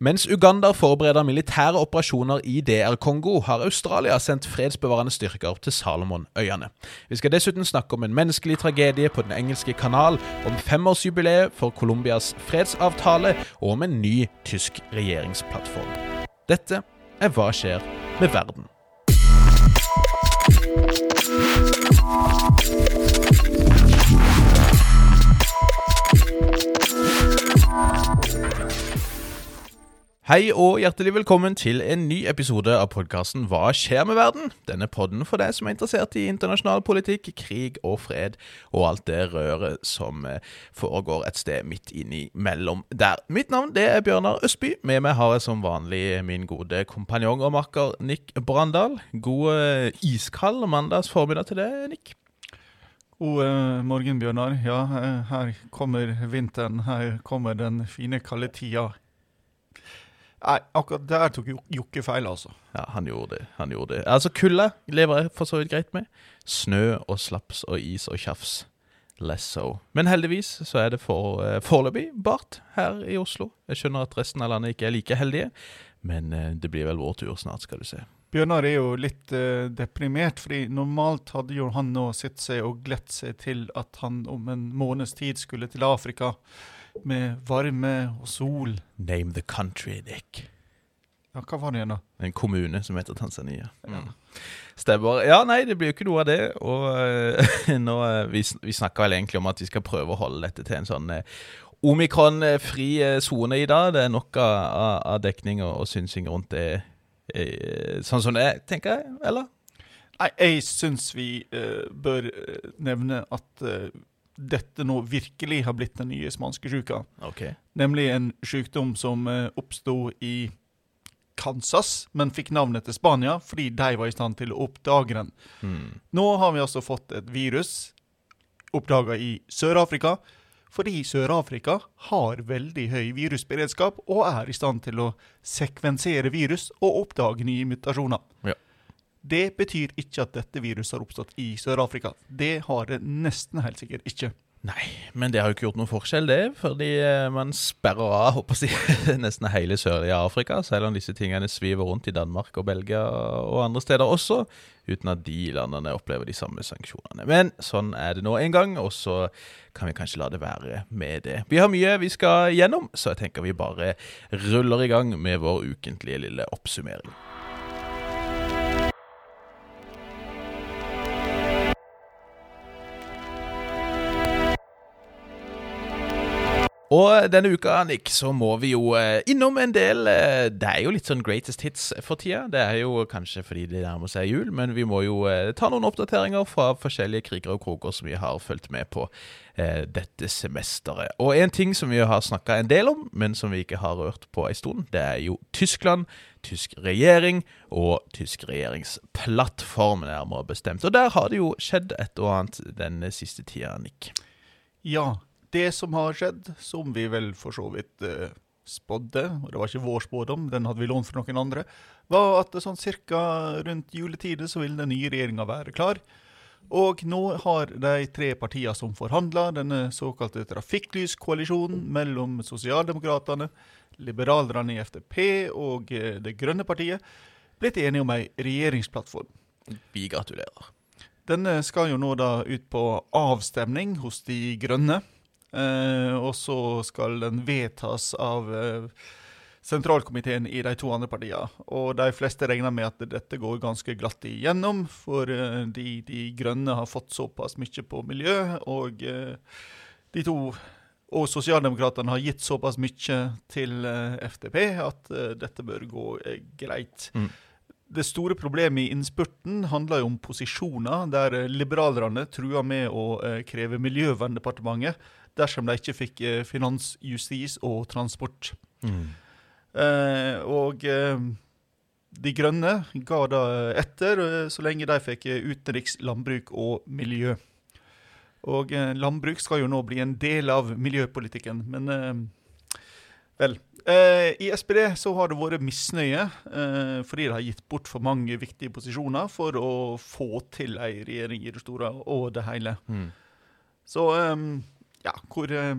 Mens Uganda forbereder militære operasjoner i DR-Kongo, har Australia sendt fredsbevarende styrker til Salomonøyene. Vi skal dessuten snakke om en menneskelig tragedie på Den engelske kanal, om femårsjubileet for Colombias fredsavtale og om en ny tysk regjeringsplattform. Dette er Hva skjer med verden? Hei og hjertelig velkommen til en ny episode av podkasten Hva skjer med verden? Denne podden for deg som er interessert i internasjonal politikk, krig og fred, og alt det røret som eh, foregår et sted midt innimellom der. Mitt navn det er Bjørnar Østby. Med meg har jeg som vanlig min gode kompanjong og makker Nick Brandal. God eh, iskald mandags formiddag til deg, Nick. God eh, morgen, Bjørnar. Ja, her kommer vinteren. Her kommer den fine, kalde tida. Nei, akkurat der tok Jo- Jokke feil, altså. Ja, han gjorde det. han gjorde det. Altså, Kulde lever jeg for så vidt greit med. Snø og slaps og is og tjafs. Less so. Men heldigvis så er det for, eh, foreløpig bart her i Oslo. Jeg skjønner at resten av landet ikke er like heldige, men eh, det blir vel vår tur snart, skal du se. Bjørnar er jo litt eh, deprimert, fordi normalt hadde jo han nå sett seg og glett seg til at han om en måneds tid skulle til Afrika med varme og sol. Name the country, Nick. Ja, hva var det igjen, da? En kommune som heter Tanzania. Mm. Stemmer. Ja, nei, det blir jo ikke noe av det. Og uh, nå, eh, vi, vi snakker vel egentlig om at vi skal prøve å holde dette til en sånn uh, omikron-fri sone i dag. Det er nok av, av, av dekning og, og synsing rundt det sånn som det er, tenker jeg. Eller? Nei, jeg syns vi bør nevne at dette nå virkelig har blitt den nye spanskesjuka. Okay. Nemlig en sykdom som uh, oppsto i Kansas, men fikk navnet til Spania fordi de var i stand til å oppdage den. Mm. Nå har vi altså fått et virus oppdaga i Sør-Afrika, fordi Sør-Afrika har veldig høy virusberedskap og er i stand til å sekvensere virus og oppdage nye mutasjoner. Ja. Det betyr ikke at dette viruset har oppstått i Sør-Afrika. Det har det nesten helt sikkert ikke. Nei, men det har jo ikke gjort noen forskjell, det. Fordi eh, man sperrer av håper jeg, nesten hele sørlige Afrika, selv om disse tingene sviver rundt i Danmark og Belgia og andre steder også, uten at de landene opplever de samme sanksjonene. Men sånn er det nå en gang, og så kan vi kanskje la det være med det. Vi har mye vi skal gjennom, så jeg tenker vi bare ruller i gang med vår ukentlige lille oppsummering. Og denne uka, Nick, så må vi jo eh, innom en del eh, Det er jo litt sånn greatest hits for tida. Det er jo kanskje fordi det nærmer seg jul, men vi må jo eh, ta noen oppdateringer fra forskjellige kriger og kroker som vi har fulgt med på dette semesteret. Og en ting som vi har snakka en del om, men som vi ikke har rørt på ei stund, det er jo Tyskland, tysk regjering og tysk regjeringsplattform, nærmere bestemt. Og der har det jo skjedd et og annet den siste tida, Nick. Ja, det som har skjedd, som vi vel for så vidt uh, spådde, og det var ikke vår spådom, den hadde vi lånt fra noen andre, var at sånn cirka rundt juletider så vil den nye regjeringa være klar. Og nå har de tre partiene som forhandler, denne såkalte trafikklyskoalisjonen mellom Sosialdemokratene, liberalerne i FDP og eh, Det grønne partiet, blitt enige om ei regjeringsplattform. Vi gratulerer. Denne skal jo nå da ut på avstemning hos De grønne. Eh, og så skal den vedtas av eh, sentralkomiteen i de to andre partiene. Og de fleste regner med at dette går ganske glatt igjennom, for eh, de, de grønne har fått såpass mye på miljø, og de to og Sosialdemokratene har gitt såpass mye til FDP at dette bør gå greit. Mm. Det store problemet i innspurten handler jo om posisjoner, der liberalerne truer med å kreve Miljøverndepartementet dersom de ikke fikk eh, finans, justis og transport. Eh, og eh, De grønne ga da etter, eh, så lenge de fikk eh, utenriks, landbruk og miljø. Og eh, landbruk skal jo nå bli en del av miljøpolitikken, men Vel. Eh, I SPD så har det vært misnøye eh, fordi de har gitt bort for mange viktige posisjoner for å få til ei regjering i det store og det hele. Mm. Så ja, hvor eh,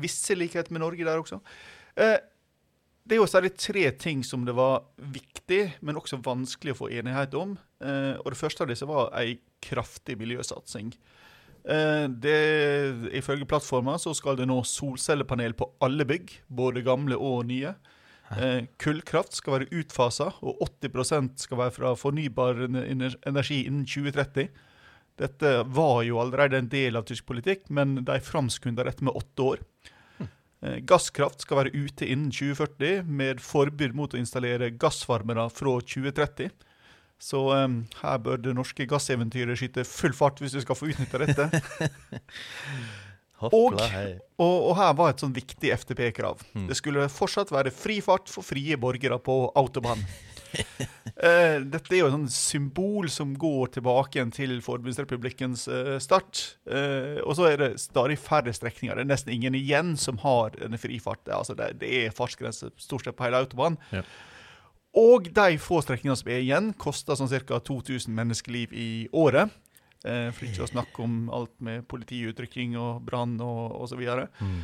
visse likheter med Norge der også. Eh, det er jo særlig tre ting som det var viktig, men også vanskelig å få enighet om. Eh, og Det første av disse var ei kraftig miljøsatsing. Eh, det, ifølge plattforma skal det nå solcellepanel på alle bygg, både gamle og nye. Eh, kullkraft skal være utfasa, og 80% skal være fra fornybar energi innen 2030. Dette var jo allerede en del av tysk politikk, men de framskunda dette med åtte år. Eh, Gasskraft skal være ute innen 2040, med forbud mot å installere gassvarmere fra 2030. Så um, her bør det norske gasseventyret skyte full fart hvis vi skal få utnytta dette. Og- Og, og her var et sånn viktig FTP-krav. Mm. Det skulle fortsatt være fri fart for frie borgere på autobahn. Eh, dette er jo et sånn symbol som går tilbake igjen til Forbundsrepublikkens eh, start. Eh, og så er det stadig færre strekninger. Det er nesten ingen igjen som har denne frifart. Altså det, det er fartsgrense stort sett på hele autobanen. Ja. Og de få strekningene som er igjen, koster sånn ca. 2000 menneskeliv i året. For ikke å snakke om alt med politiutrykking og brann og osv. Mm.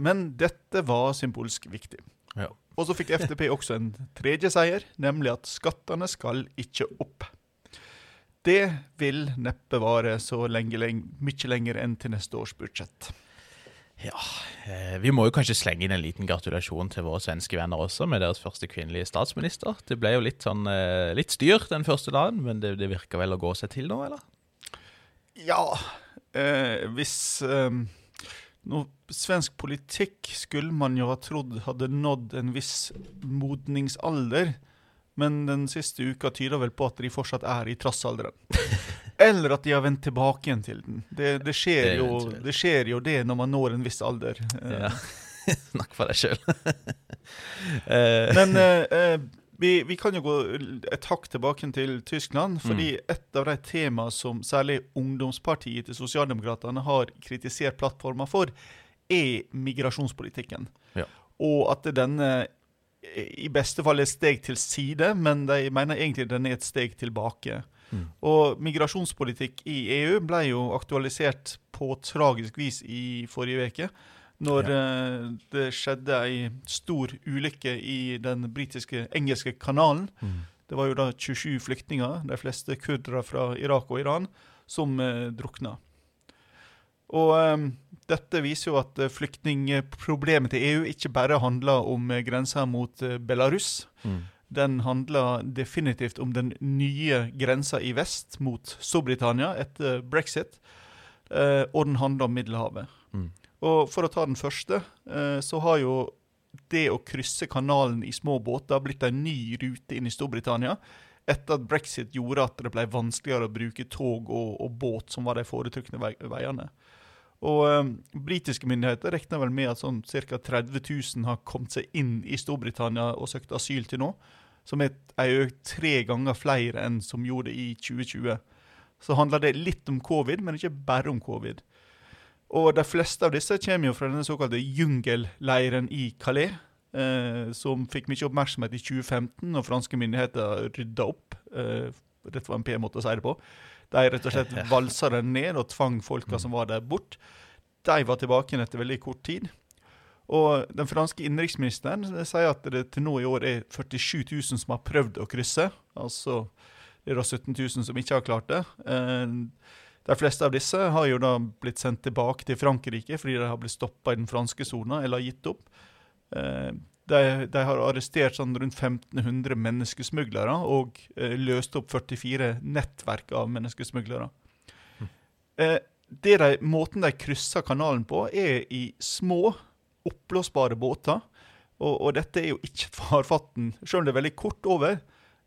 Men dette var symbolsk viktig. Ja. Og så fikk FTP også en tredje seier, nemlig at skattene skal ikke opp. Det vil neppe vare så lenge, lenge, mye lenger enn til neste års budsjett. Ja, Vi må jo kanskje slenge inn en liten gratulasjon til våre svenske venner også, med deres første kvinnelige statsminister. Det ble jo litt sånn eh, litt styr den første dagen, men det, det virker vel å gå seg til nå, eller? Ja, eh, hvis eh, noe Svensk politikk skulle man jo ha trodd hadde nådd en viss modningsalder, men den siste uka tyder vel på at de fortsatt er i trassalderen. Eller at de har vendt tilbake igjen til den. Det, det, skjer, Det jo, det skjer jo det når man når en viss alder. Eh, Ja. Snakk for deg sjøl. eh, Men eh, eh, vi, vi kan jo gå et hakk tilbake til Tyskland. Fordi et av de temaene som særlig ungdomspartiet til Sosialdemokratene har kritisert plattforma for, er migrasjonspolitikken. Ja. Og at denne i beste fall er et steg til side, men de mener egentlig den er et steg tilbake. Mm. Og migrasjonspolitikk i EU ble jo aktualisert på tragisk vis i forrige uke. Når ja. det skjedde ei stor ulykke i den britiske engelske kanalen. mm. Det var jo da 27 flyktninger, de fleste kurdere fra Irak og Iran, som eh, drukna. Og eh, dette viser jo at eh, flyktningproblemet til EU ikke bare handler om eh, grensa mot eh, Belarus. Mm. Den handler definitivt om den nye grensa i vest mot Storbritannia etter brexit. Eh, og den handler om Middelhavet. Mm. Og for å ta den første, eh, så har jo det å krysse kanalen i små båter blitt en ny rute inn i Storbritannia. Etter at brexit gjorde at det ble vanskeligere å bruke tog og, og båt, som var de foretrukne vei, veiene. Og eh, Britiske myndigheter regner vel med at sånn ca. 30 000 har kommet seg inn i Storbritannia og søkt asyl til nå. Som er økt tre ganger flere enn som gjorde i 2020. Så handler det litt om covid, men ikke bare om covid. Og de fleste av disse kommer jo fra denne såkalte jungelleiren i Calais, eh, som fikk mye oppmerksomhet i 2015 når franske myndigheter rydda opp. Eh, dette var en pen måte å si det på. De rett og slett valsa den ned og tvang folka som var der, bort. De var tilbake igjen etter veldig kort tid. Og den franske innenriksministeren sier at det til nå i år er 47 000 som har prøvd å krysse. Altså det er da 17 000 som ikke har klart det. Eh, De fleste av disse har jo da blitt sendt tilbake til Frankrike fordi de har blitt stoppa i den franske sona eller gitt opp. Eh, De, de har arrestert sånn rundt 1500 menneskesmuglere og eh, løst opp 44 nettverk av menneskesmuglere. Det de, måten de krysser kanalen på, er i små, oppblåsbare båter. Og, og dette er jo ikke farfatten, farvann, selv om det er veldig kort over.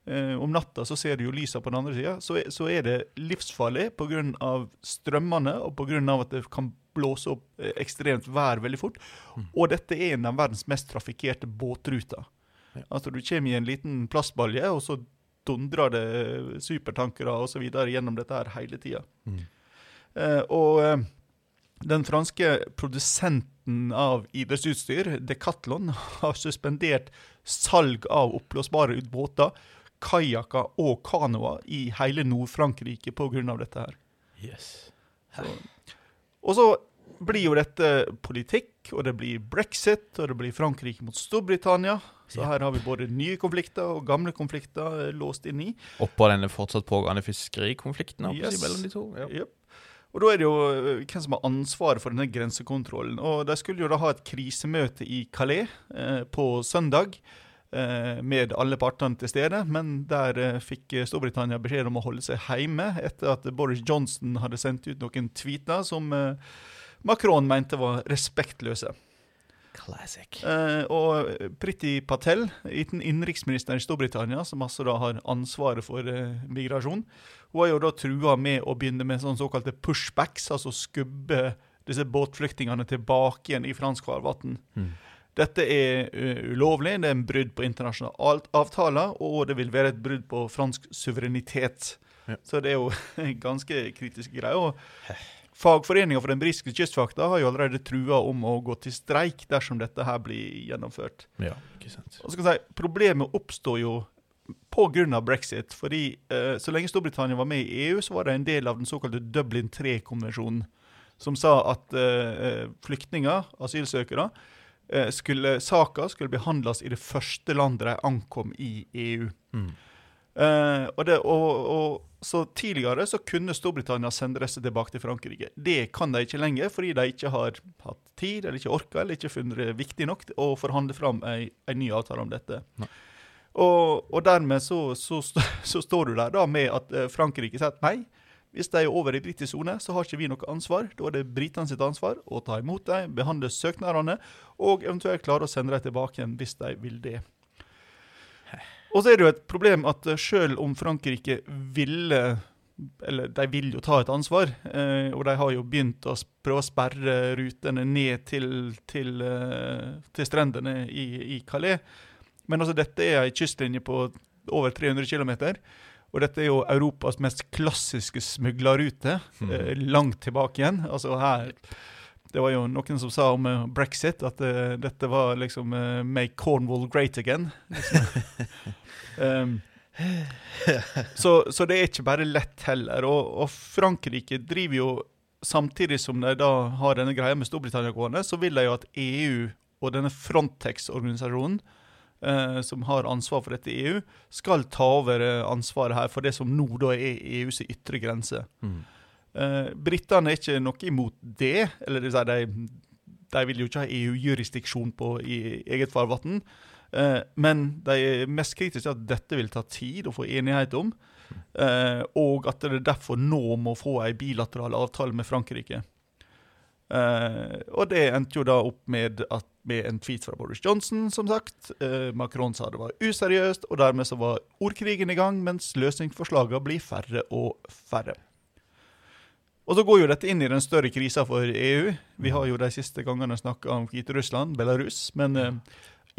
Eh, om natta så ser du jo lysa på den andre sida. Så, er- så er det livsfarlig pga. strømmene og pga. at det kan blåse opp eh, ekstremt vær veldig fort. Og dette er en av verdens mest trafikkerte båtruter. Ja. Altså Du kommer i en liten plastbalje, og så dundrer det supertankere osv. gjennom dette her hele tida. Mm. Eh, og eh, den franske produsenten av idrettsutstyr, Decathlon, har suspendert salg av oppblåsbare båter, kajakker og kanoer i hele Nord-Frankrike pga. dette her. Yes. Og så blir jo dette politikk, og det blir brexit, og det blir Frankrike mot Storbritannia. Så her har vi både nye konflikter og gamle konflikter eh, låst inn i. Oppå denne fortsatt pågående fiskerikonflikten Yes. mellom de to. Ja. Yep. Og da er det jo eh, hvem som har ansvaret for denne grensekontrollen. Og de skulle jo da ha et krisemøte i Calais eh, på søndag. Eh, Med alle partene til stede, men der eh, fikk Storbritannia beskjed om å holde seg hjemme etter at Boris Johnson hadde sendt ut noen tweeter som eh, Macron mente var respektløse. Classic. Og Priti Patel, innenriksministeren i Storbritannia, som altså da har ansvaret for migrasjon, hun har jo da trua med å begynne med sånne såkalte pushbacks, altså skubbe disse båtflyktningene tilbake igjen i fransk farvann. Mm. Dette er eh, ulovlig, det er en brudd på internasjonale avtaler, og det vil være et brudd på fransk suverenitet. Ja. Så det er jo ganske kritiske greier. og Fagforeninga for den britiske kystvakta har jo allerede trua om å gå til streik dersom dette her blir gjennomført. Ja, ikke sant. Og så skal jeg si, Problemet oppstår jo pga. brexit. fordi eh, Så lenge Storbritannia var med i EU, så var det en del av den såkalte Dublin 3-konvensjonen, som sa at eh, flyktninger, asylsøkere, eh, skulle, saka skulle behandles i det første landet de ankom i EU. Mm. Uh, og det, og, og, så Tidligere så kunne Storbritannia sende disse tilbake til Frankrike. Det kan de ikke lenger, fordi de ikke har hatt tid, eller ikke orka, eller ikke funnet det viktig nok å forhandle fram en, ny avtale om dette. Og, og dermed så, så, så, så står du der da med at eh, Frankrike sier nei, hvis de er over i britisk sone, så har ikke vi noe ansvar. Da er det britene sitt ansvar å ta imot dem, behandle søknadene, og eventuelt klare å sende dem tilbake igjen hvis de vil det. Og så er det jo et problem at eh, selv om Frankrike ville Eller de vil jo ta et ansvar, eh, og de har jo begynt å prøve å sperre rutene ned til, til, eh, til strendene i, i Calais. Men altså, dette er ei kystlinje på over 300 km. Og dette er jo Europas mest klassiske smuglerrute, mm. langt tilbake igjen. Altså her Det var jo noen som sa om eh, brexit at uh, dette var liksom uh, 'make Cornwall great again'. Liksom. um, så, så det er ikke bare lett heller. Og, og Frankrike driver jo Samtidig som de da har denne greia med Storbritannia gående, så vil de jo at EU og denne Frontex-organisasjonen, eh, som har ansvar for dette i EU, skal ta over eh, ansvaret her for det som nå da er EUs ytre grense. Mm. Eh, Britene er ikke noe imot det. eller det de, de vil jo ikke ha EU-jurisdiksjon på i eget farvann. Eh, men de er mest kritiske til at dette vil ta tid å få enighet om. eh, og at det derfor nå må få en bilateral avtale med Frankrike. Eh, og det endte jo da opp med, at, med en tweet fra Boris Johnson, som sagt. Uh, Macron sa det var useriøst, og dermed så var ordkrigen i gang, mens løsningsforslagene blir færre og færre. Og så går jo dette inn i den større krisa for EU. Vi har jo de siste gangene snakka om Hviterussland, Belarus. Men uh,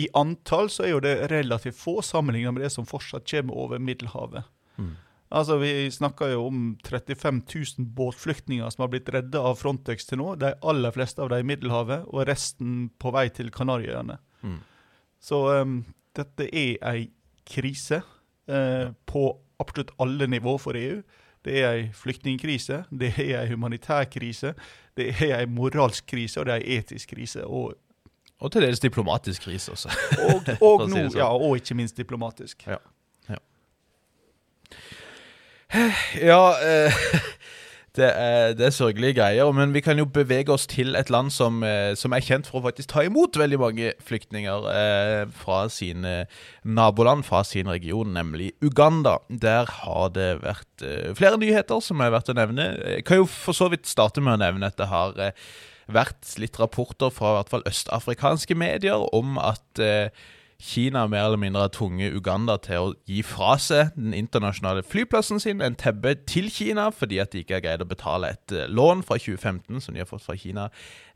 i antall så er jo det relativt få sammenligna med det som fortsatt kommer over Middelhavet. Mm. Altså, Vi snakker jo om 35 000 båtflyktninger som har blitt redda av Frontex til nå. De aller fleste av dem i Middelhavet, og resten på vei til Kanariøyene. Mm. Så um, dette er ei krise eh, på absolutt alle nivå for EU. Det er ei flyktningkrise, det er ei humanitær krise, det er ei moralsk krise, og det er ei etisk krise. Og, Og til dels diplomatisk krise også. og, og, si nå, sånn. ja, og ikke minst diplomatisk. Ja. Ja, eh, det, er, det er sørgelige greier, men vi kan jo bevege oss til et land som, eh, som er kjent for å faktisk ta imot veldig mange flyktninger eh, fra sine naboland, fra sin region, nemlig Uganda. Der har det vært eh, flere nyheter som er verdt å nevne. Jeg kan jo for så vidt starte med å nevne at det har eh, vært litt rapporter fra i hvert fall østafrikanske medier om at eh, Kina mer eller mindre har tvunget Uganda til å gi fra seg den internasjonale flyplassen sin, en tebbe, til Kina, fordi at de ikke har greid å betale et eh, lån fra 2015 som de har fått fra Kina.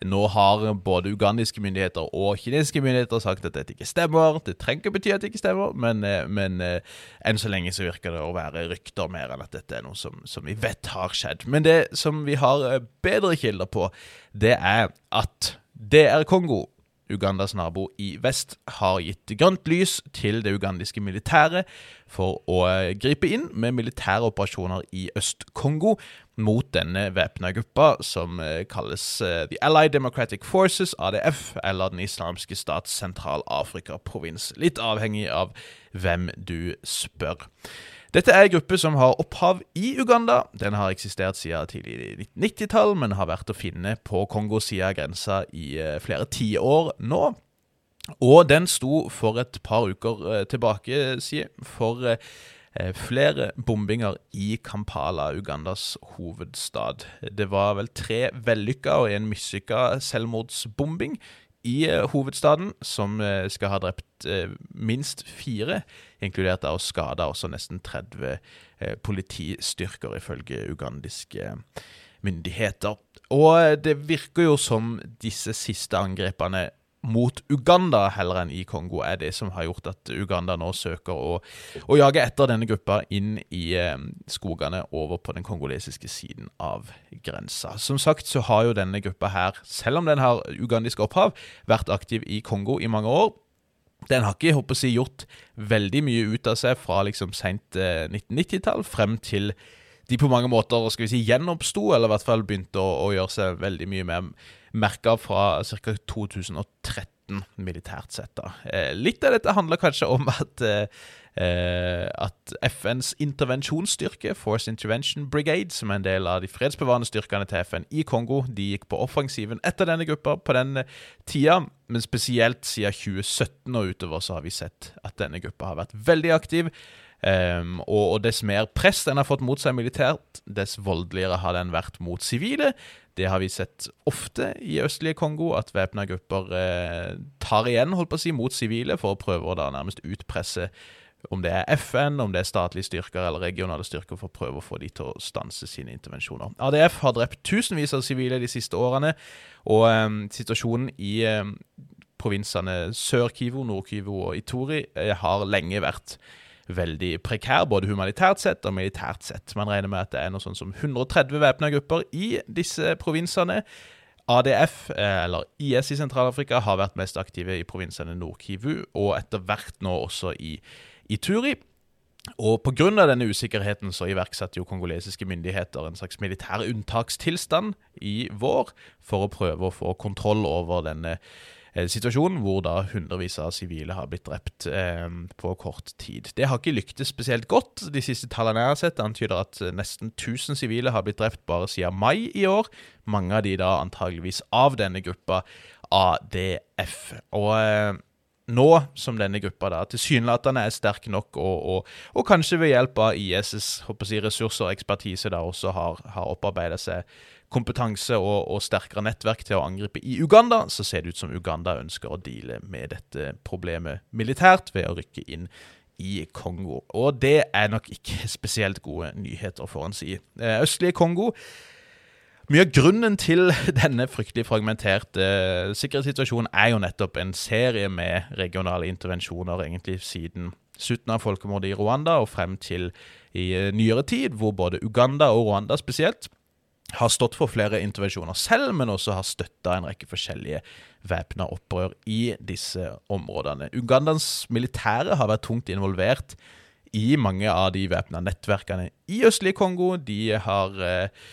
Nå har både ugandiske myndigheter og kinesiske myndigheter sagt at dette ikke stemmer. Det trenger ikke bety at det ikke stemmer, men, eh, men eh, enn så lenge så virker det å være rykter mer enn at dette er noe som, som vi vet har skjedd. Men det som vi har bedre kilder på, det er at DR Kongo Ugandas nabo i vest, har gitt grønt lys til det ugandiske militæret for å eh, gripe inn med militære operasjoner i Øst-Kongo mot denne væpna gruppa som eh, kalles eh, The Allied Democratic Forces, ADF, eller Den islamske stats sentral-Afrika-provins. Litt avhengig av hvem du spør. Dette er en gruppe som har opphav i Uganda. Den har eksistert siden tidlig 1990-tall, men har vært å finne på Kongos side av grensa i eh, flere tiår nå. Og den sto for et par uker eh, tilbake siden for eh, flere bombinger i Kampala, Ugandas hovedstad. Det var vel tre vellykka og en mislykka selvmordsbombing i hovedstaden, som skal ha drept minst fire, inkludert av skade også nesten 30 politistyrker, ifølge ugandiske myndigheter. Og det virker jo som disse siste angrepene mot Uganda heller enn i Kongo, er det som har gjort at Uganda nå søker å, å jage etter denne gruppa inn i eh, skogene over på den kongolesiske siden av grensa. Som sagt så har jo denne gruppa her, selv om den har ugandisk opphav, vært aktiv i Kongo i mange år. Den har ikke håper jeg, gjort veldig mye ut av seg fra liksom seint eh, 1990-tall frem til de på mange måter skal vi si, gjenoppsto, eller i hvert fall begynte å, å gjøre seg veldig mye mer merka fra ca. 2013, militært sett. da. Eh, litt av dette handler kanskje om at, eh, at FNs intervensjonsstyrke, Force Intervention Brigade, som er en del av de fredsbevarende styrkene til FN i Kongo, de gikk på offensiven etter denne gruppa på den tida. Men spesielt siden 2017 og utover så har vi sett at denne gruppa har vært veldig aktiv. Um, og, og, dess mer press den har fått mot seg militært, dess voldeligere har den vært mot sivile. Det har vi sett ofte i østlige Kongo, at væpna grupper eh, tar igjen holdt på å si, mot sivile for å prøve å da nærmest utpresse om det er FN, om det er statlige styrker eller regionale styrker, for å prøve å få de til å stanse sine intervensjoner. ADF har drept tusenvis av sivile de siste årene, og eh, situasjonen i eh, provinsene Sør-Kivu, Nord-Kivu og Itori eh, har lenge vært veldig prekær, både humanitært sett og militært sett. Man regner med at det er noe sånn som 130 væpna grupper i disse provinsene. ADF, eh, eller IS i Sentral-Afrika, har vært mest aktive i provinsene Nord-Kivu, og etter hvert nå også i Turi. Og pga. denne usikkerheten så iverksatte jo kongolesiske myndigheter en slags militær unntakstilstand i vår for å prøve å få kontroll over denne situasjon hvor da hundrevis av sivile har blitt drept eh, på kort tid. Det har ikke lyktes spesielt godt. De siste tallene jeg har sett, antyder at nesten 1000 sivile har blitt drept bare siden mai i år. Mange av de da antageligvis av denne gruppa ADF. Og eh, nå som denne gruppa da tilsynelatende er sterk nok, og, og, og, kanskje ved hjelp av ISs si, ressurser og ekspertise da også har, har opparbeida seg kompetanse og, og, sterkere nettverk til å angripe i Uganda, så ser det ut som Uganda ønsker å deale med dette problemet militært ved å rykke inn i Kongo. Og det er nok ikke spesielt gode nyheter, får en si. Eh, østlige Kongo mye av grunnen til denne fryktelig fragmenterte uh, sikkerhetssituasjonen er jo nettopp en serie med regionale intervensjoner, egentlig siden slutten av folkemordet i Rwanda og frem til i uh, nyere tid, hvor både Uganda og Rwanda spesielt har stått for flere intervensjoner selv, men også har støtta en rekke forskjellige væpna opprør i disse områdene. Ugandans militære har vært tungt involvert i mange av de væpna nettverkene i østlige Kongo. De har eh,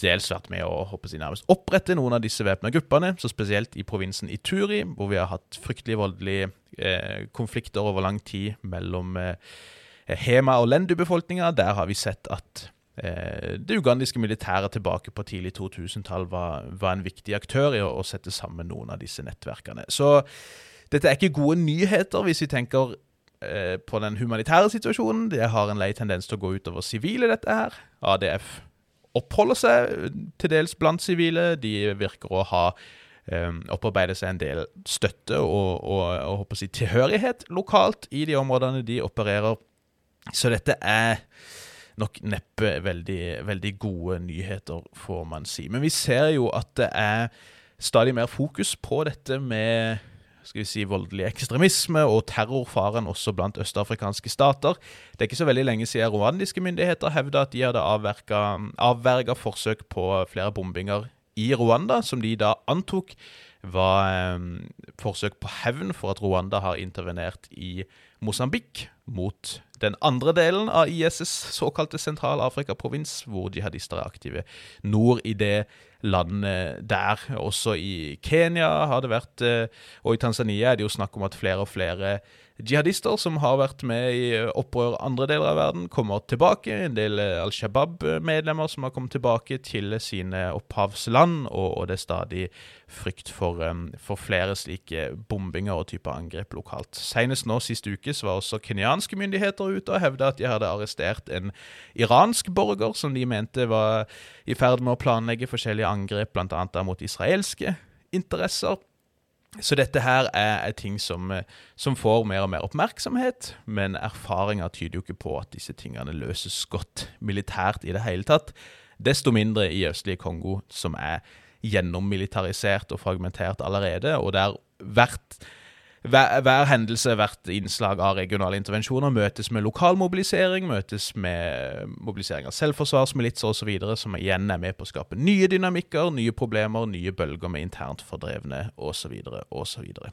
dels vært med å håper jeg, nærmest opprette noen av disse væpna gruppene, så spesielt i provinsen Ituri, hvor vi har hatt fryktelig voldelige eh, konflikter over lang tid mellom eh, Hema- og Lendu-befolkninga. Der har vi sett at Eh, det ugandiske militæret tilbake på tidlig 2000-tall var, var, en viktig aktør i å, å, sette sammen noen av disse nettverkene. Så dette er ikke gode nyheter hvis vi tenker eh, på den humanitære situasjonen. Det har en lei tendens til å gå utover sivile, dette her. ADF oppholder seg til dels blant sivile. De virker å ha um, opparbeidet seg en del støtte og, og, og, og si, tilhørighet lokalt i de områdene de opererer. Så dette er nok neppe veldig, veldig gode nyheter, får man si. Men vi ser jo at det er stadig mer fokus på dette med skal vi si, voldelig ekstremisme og terrorfaren også blant østafrikanske stater. Det er ikke så veldig lenge siden rwandiske myndigheter hevda at de hadde avverga forsøk på flere bombinger i Rwanda, som de da antok var eh, forsøk på hevn for at Rwanda har intervenert i Mosambik mot den andre delen av ISS såkalte Sentral-Afrika-provins, hvor jihadister er aktive nord i det landet der. Også i Kenya har det vært, eh, og i Tanzania er det jo snakk om at flere og flere jihadister som har vært med i opprør andre deler av verden, kommer tilbake. En del eh, Al Shabaab-medlemmer som har kommet tilbake til sine opphavsland, og, det er stadig frykt for, um, for, flere slike bombinger og type angrep lokalt. Senest nå sist uke så var også kenyanske myndigheter ute og hevda at de hadde arrestert en iransk borger som de mente var i ferd med å planlegge forskjellige angrep, bl.a. mot israelske interesser. Så dette her er, er ting som, eh, som, får mer og mer oppmerksomhet, men erfaringer tyder jo ikke på at disse tingene løses godt militært i det hele tatt. Desto mindre i østlige Kongo, som er gjennommilitarisert og fragmentert allerede, og der hvert hver, hver, hendelse, hvert innslag av regionale intervensjoner møtes med lokal mobilisering, møtes med mobilisering av selvforsvarsmilitser osv., som igjen er med på å skape nye dynamikker, nye problemer, nye bølger med internt fordrevne osv. osv. Så,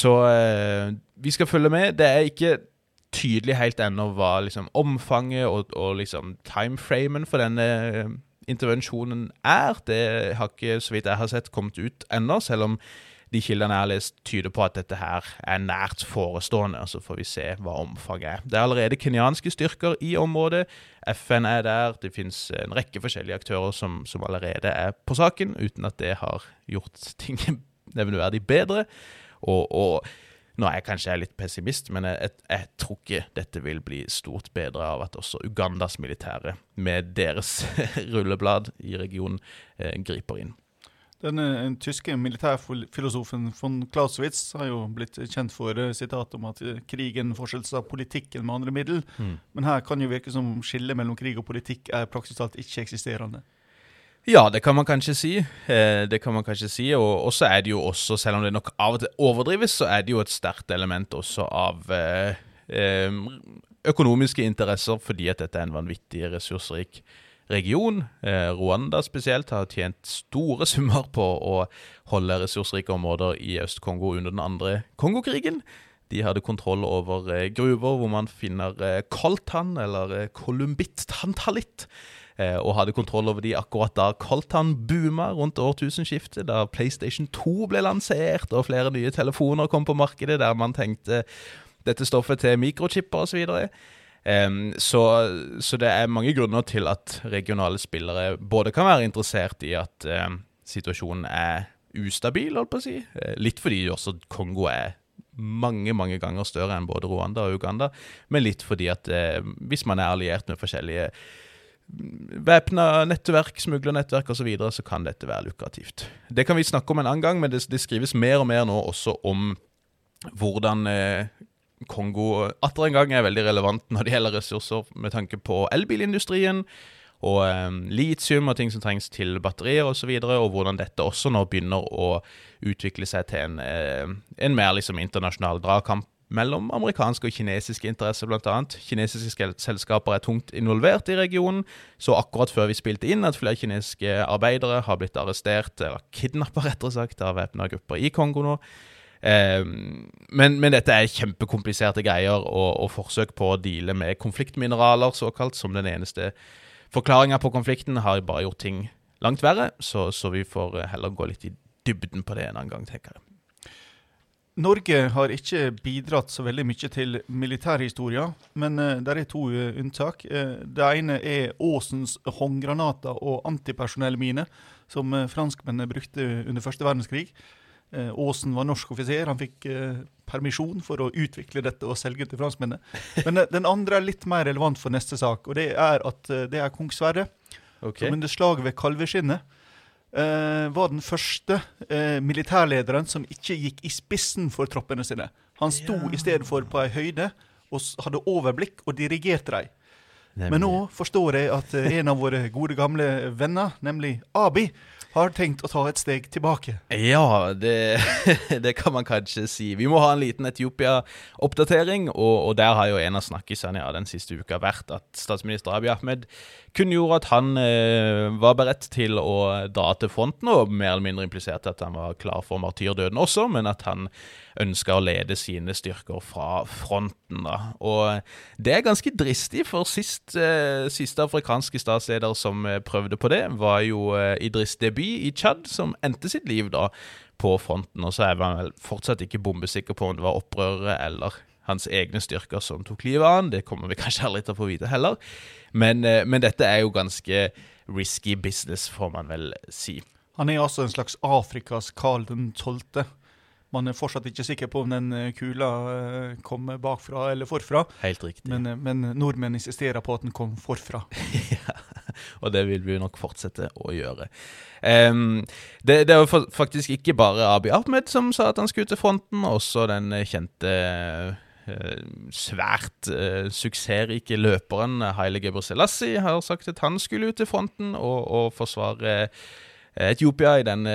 så eh, vi skal følge med. Det er ikke tydelig helt ennå hva liksom, omfanget og, og liksom, timeframen for denne eh, intervensjonen er. Det har ikke, så vidt jeg har sett, kommet ut ennå, selv om de kildene jeg har lest, tyder på at dette her er nært forestående. Så får vi se hva omfanget er. Det er allerede kenyanske styrker i området. FN er der. Det finnes en rekke forskjellige aktører som, som allerede er på saken, uten at det har gjort ting nevneverdig bedre. Og, og nå er jeg kanskje litt pessimist, men jeg, jeg, jeg, tror ikke dette vil bli stort bedre av at også Ugandas militære, med deres rulleblad i regionen, eh, griper inn. Den, den tyske militærfilosofen von Clausewitz har jo blitt kjent for sitat sitatet om at krigen krigen av politikken med andre middel. Mm. Men her kan jo virke som skillet mellom krig og politikk er praktisk talt ikke-eksisterende. Ja, det kan man kanskje si. Eh, det kan man kanskje si, Og så er det jo også, selv om det nok av og til overdrives, så er det jo et sterkt element også av økonomiske interesser, fordi at dette er en vanvittig ressursrik region. Eh, Rwanda spesielt har tjent store summer på å holde ressursrike områder i Øst-Kongo under den andre Kongokrigen. De hadde kontroll over eh, gruver hvor man finner eh, koltan, eller kolumbitt-tantallitt. Og hadde kontroll over de akkurat da koltan booma rundt årtusenskiftet, da PlayStation 2 ble lansert og flere nye telefoner kom på markedet, der man tenkte dette stoffet til mikrochipper osv. Um, så, så, det er mange grunner til at regionale spillere både kan være interessert i at um, situasjonen er ustabil, holdt på å si. Uh, litt fordi også Kongo er mange mange ganger større enn både Rwanda og Uganda, men litt fordi at uh, hvis man er alliert med forskjellige mm, væpna nettverk, smuglernettverk osv., så, videre, så kan dette være lukrativt. Det kan vi snakke om en annen gang, men det, det skrives mer og mer nå også om hvordan eh, Kongo atter en gang er veldig relevant når det gjelder ressurser med tanke på elbilindustrien og um, litium og ting som trengs til batterier osv., og, så videre, og hvordan dette også nå begynner å utvikle seg til en, uh, en mer liksom internasjonal dragkamp mellom amerikanske og kinesiske interesser, bl.a. Kinesiske selskaper er tungt involvert i regionen, så akkurat før vi spilte inn at flere kinesiske arbeidere har blitt arrestert, eller kidnappa, rettere sagt, av væpna grupper i Kongo nå. Eh, men, men, dette er kjempekompliserte greier, og, og, forsøk på å deale med konfliktmineraler, såkalt, som den eneste forklaringa på konflikten, har bare gjort ting langt verre. Så, så, vi får heller gå litt i dybden på det en annen gang, tenker jeg. Norge har ikke bidratt så veldig mye til militærhistorien, men uh, det er to uh, unntak. Uh, det ene er Åsens håndgranater og antipersonellminer, som franskmennene brukte under første verdenskrig. Aasen eh, var norsk offiser. Han fikk eh, permisjon for å utvikle dette og selge til franskmennene. Men eh, den andre er litt mer relevant for neste sak, og det er at det er kong Sverre. Okay. Som under slaget ved Kalveskinnet eh, var den første eh, militærlederen som ikke gikk i spissen for troppene sine. Han sto ja. i stedet for på ei høyde og hadde overblikk og dirigerte dem. Men nå forstår jeg at en av våre gode gamle venner, nemlig Abi, har tenkt å ta et steg tilbake. Ja, det, det kan man kanskje si. Vi må ha en liten Etiopia-oppdatering, og, og, der har jo en av snakkisene ja, den siste uka vært at statsminister Abiy Ahmed kunngjorde at han eh, var beredt til å dra til fronten, og mer eller mindre impliserte at han var klar for martyrdøden også, men at han ønska å lede sine styrker fra fronten. da. Og det er ganske dristig, for sist, eh, siste afrikanske statsleder som eh, prøvde på det, var jo eh, Idris Deby i Tsjad, som endte sitt liv da på fronten. Og så er man vel fortsatt ikke bombesikker på om det var opprørere eller hans egne styrker som tok livet av han. Det kommer vi kanskje aldri til å få vite heller. Men, eh, men dette er jo ganske risky business, får man vel si. Han er altså en slags Afrikas Karl 12. Man er fortsatt ikke sikker på om den eh, kula kom kommer bakfra eller forfra. Helt riktig. Men, eh, men nordmenn insisterer på at den kom forfra. ja, og det vil vi nok fortsette å gjøre. Um, det, det var faktisk ikke bare Abiy Ahmed som sa at han skulle til fronten. Også den kjente svært uh, suksessrike løperen Haile Gebrselassie har sagt at han skulle ut til fronten og, og forsvare Etiopia i den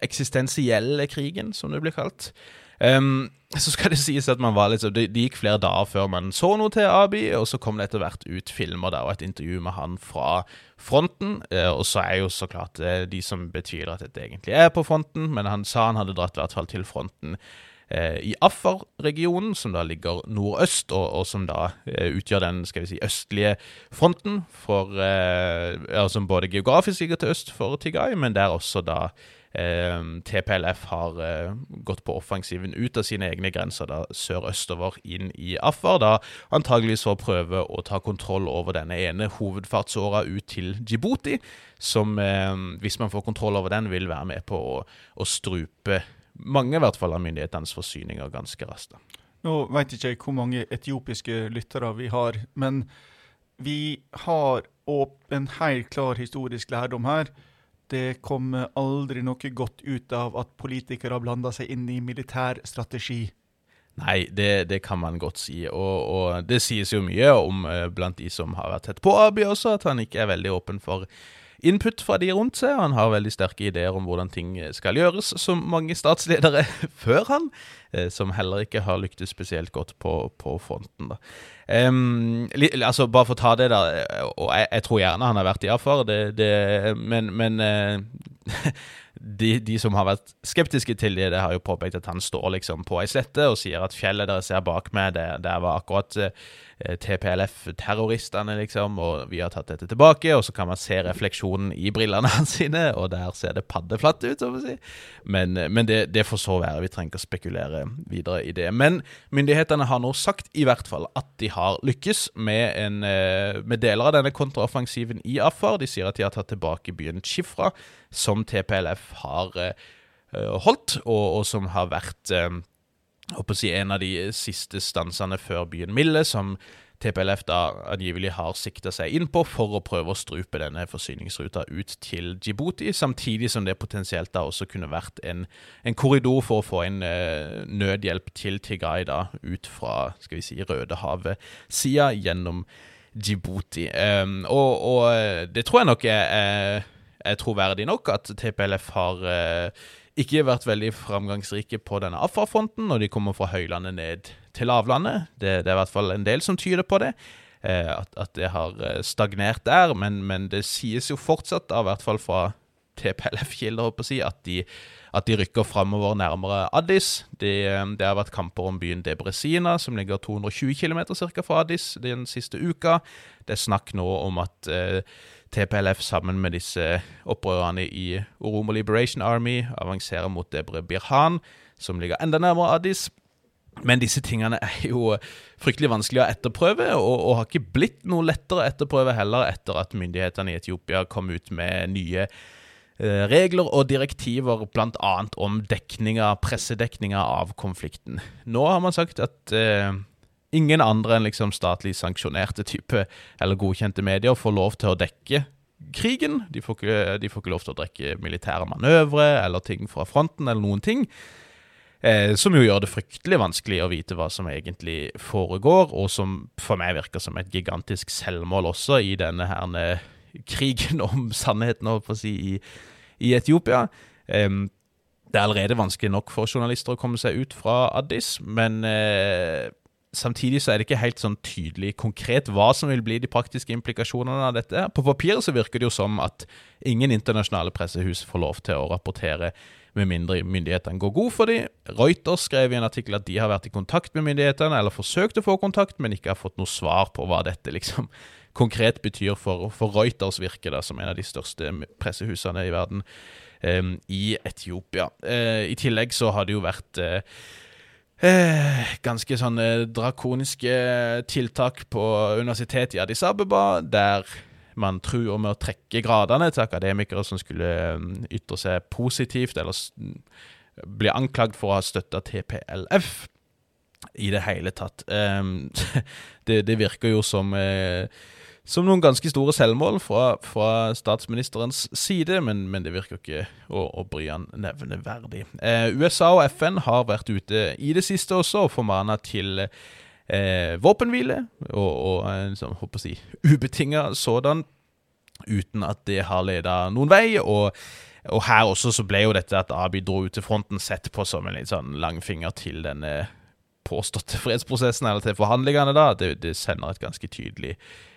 eksistensielle krigen, som det blir kalt. Um, så skal det sies at litt, det, det, gikk flere dager før man så noe til Abi, og så kom det etter hvert ut filmer der og et intervju med han fra fronten. Uh, og så er jo så klart uh, de som betviler at dette egentlig er på fronten, men han sa han hadde dratt i hvert fall til fronten Eh, i Afar-regionen, som da ligger nordøst, og, og som da eh, utgjør den skal vi si, østlige fronten, for, eh, som både geografisk ligger til øst for Tigay, men der også da eh, TPLF har eh, gått på offensiven ut av sine egne grenser da sørøstover inn i Afar, da antageligvis for å prøve å ta kontroll over denne ene hovedfartsåra ut til Djibouti, som, eh, hvis man får kontroll over den, vil være med på å, å strupe mange i hvert fall av myndighetenes forsyninger ganske raskt. Nå vet ikke jeg hvor mange etiopiske lyttere vi har, men vi har en helt klar historisk lærdom her. Det kommer aldri noe godt ut av at politikere blander seg inn i militær strategi. Nei, det, det, kan man godt si. Og, og det sies jo mye om uh, blant de som har vært tett på Abiy også, at han ikke er veldig åpen for input fra de rundt seg. og Han har veldig sterke ideer om hvordan ting skal gjøres, som mange statsledere før han, eh, som heller ikke har lyktes spesielt godt på, på fronten. da. Um, altså Bare for å ta det, da. Og jeg, jeg tror gjerne han har vært i Afar, det, det, men, men uh, de, de, som har vært skeptiske til det, det har jo påpekt at han står liksom på ei slette og sier at fjellet dere ser bak meg, det, der var akkurat uh, Eh, TPLF-terroristene, liksom, og vi har tatt dette tilbake. Og så kan man se refleksjonen i brillene hans sine, og der ser det paddeflatt ut, så å si. Men, eh, men det, det, får så være. Vi trenger ikke å spekulere videre i det. Men myndighetene har nå sagt i hvert fall at de har lykkes med, en, eh, med deler av denne kontraoffensiven i Afar. De sier at de har tatt tilbake byen Chifra, som TPLF har holdt, og, og som har vært håper å si, en av de siste stansene før byen Mille, som TPLF da angivelig har sikta seg inn på for å prøve å strupe denne forsyningsruta ut til Djibouti, samtidig som det potensielt da også kunne vært en, en korridor for å få en eh, nødhjelp til Tigray da ut fra skal vi si, Rødehavet-sida gjennom Djibouti. Um, og, og, eh, det tror jeg nok er, er, er troverdig nok at TPLF har uh, ikke vært veldig framgangsrike på denne AFA-fronten, når de kommer fra høylandet ned til lavlandet. Det, det, er i hvert fall en del som tyder på det. Eh, at, at, det har eh, stagnert der, men, men, det sies jo fortsatt, i hvert fall fra TPLF-kilder, si, at, de, at de rykker framover nærmere Addis. Det, eh, det, har vært kamper om byen Debrezina, som ligger 220 km fra Addis den siste uka. Det er snakk nå om at eh, TPLF sammen med disse opprørerne i Oromo Liberation Army avanserer mot Debre Birhan, som ligger enda nærmere Addis. Men disse tingene er jo fryktelig vanskelig å etterprøve, og, og, har ikke blitt noe lettere å etterprøve heller etter at myndighetene i Etiopia kom ut med nye eh, regler og direktiver, bl.a. om dekninga, pressedekninga av konflikten. Nå har man sagt at eh, ingen andre enn liksom statlig sanksjonerte type eller godkjente medier får lov til å dekke krigen. De får ikke, de får ikke lov til å dekke militære manøvre eller ting fra fronten eller noen ting. Eh, som jo gjør det fryktelig vanskelig å vite hva som egentlig foregår, og som for meg virker som et gigantisk selvmål også i denne her krigen om sannheten, å si, i, i Etiopia. Eh, det er allerede vanskelig nok for journalister å komme seg ut fra Addis, men uh, samtidig så er det ikke helt sånn tydelig konkret hva som vil bli de praktiske implikasjonene av dette. På papiret så virker det jo som at ingen internasjonale pressehus får lov til å rapportere med mindre myndighetene går god for dem. Reuters skrev i en artikkel at de har vært i kontakt med myndighetene, eller forsøkt å få kontakt, men ikke har fått noe svar på hva dette liksom konkret betyr for, for Reuters virke da, som en av de største pressehusene i verden um, i Etiopia. Uh, I tillegg så har det jo vært uh, ganske sånne drakoniske tiltak på universitetet i Addis Abeba, der man truer med å trekke gradene til akademikere som skulle mm, ytre seg positivt, eller bli anklagd for å ha støtta TPLF i det hele tatt. Um, det, det, virker jo som uh, som noen ganske store selvmål fra, fra statsministerens side, men, men, det virker ikke å, å bry han nevneverdig. Eh, USA og FN har vært ute i det siste også og formana til eh, våpenhvile, og, og en sånn, håper å si, ubetinga sådan, uten at det har leda noen vei. og og her også så ble jo dette at ABID dro ut til fronten, sett på som en litt sånn langfinger til denne påståtte fredsprosessen, eller til forhandlingene. da, Det, det sender et ganske tydelig eh,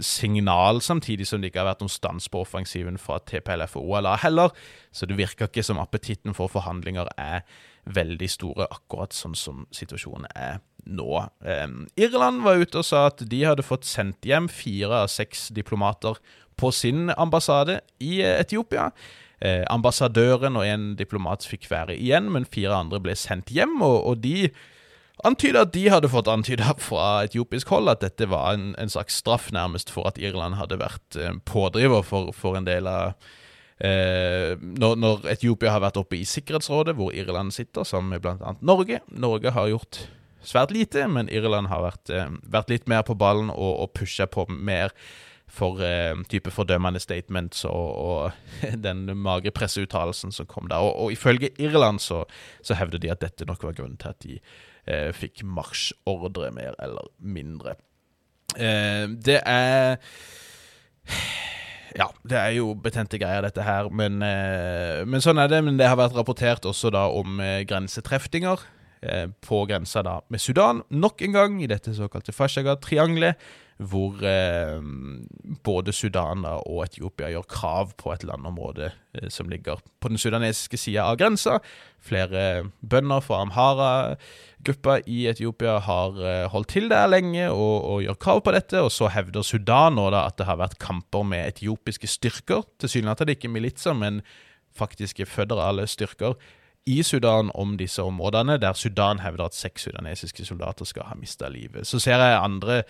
signal, samtidig som det ikke har vært noen stans på offensiven fra TPLF og OLA heller. Så det virker ikke som appetitten for forhandlinger er veldig store, akkurat sånn som situasjonen er nå. Eh, Irland var ute og sa at de hadde fått sendt hjem fire av seks diplomater på sin ambassade i eh, Etiopia. Eh, ambassadøren og en diplomat fikk være igjen, men fire andre ble sendt hjem. og, og de antyda at de hadde fått antyda fra etiopisk hold at dette var en, en, slags straff nærmest for at Irland hadde vært eh, pådriver for, for, en del av eh, når, når, Etiopia har vært oppe i Sikkerhetsrådet, hvor Irland sitter, sammen med bl.a. Norge. Norge har gjort svært lite, men Irland har vært, eh, vært litt mer på ballen og, og pusha på mer for eh, type fordømmende statements og, og den magre presseuttalelsen som kom der. Og, og ifølge Irland så, så hevder de at dette nok var grunnen til at de eh, fikk marsjordre, mer eller mindre. Eh, det er ja, det er jo betente greier, dette her. Men, eh, men, sånn er det. Men det har vært rapportert også da om eh, grensetrefninger eh, på grensa da med Sudan. Nok en gang i dette såkalte Fashaga-triangelet hvor eh, både Sudan og Etiopia gjør krav på et landområde eh, som ligger på den sudanesiske sida av grensa. Flere bønder fra Amhara-gruppa i Etiopia har eh, holdt til der lenge og, og, gjør krav på dette. Og så hevder Sudan nå da at det har vært kamper med etiopiske styrker. Tilsynelatende ikke militser, men faktiske føderale styrker i Sudan om disse områdene, der Sudan hevder at seks sudanesiske soldater skal ha mista livet. Så ser jeg andre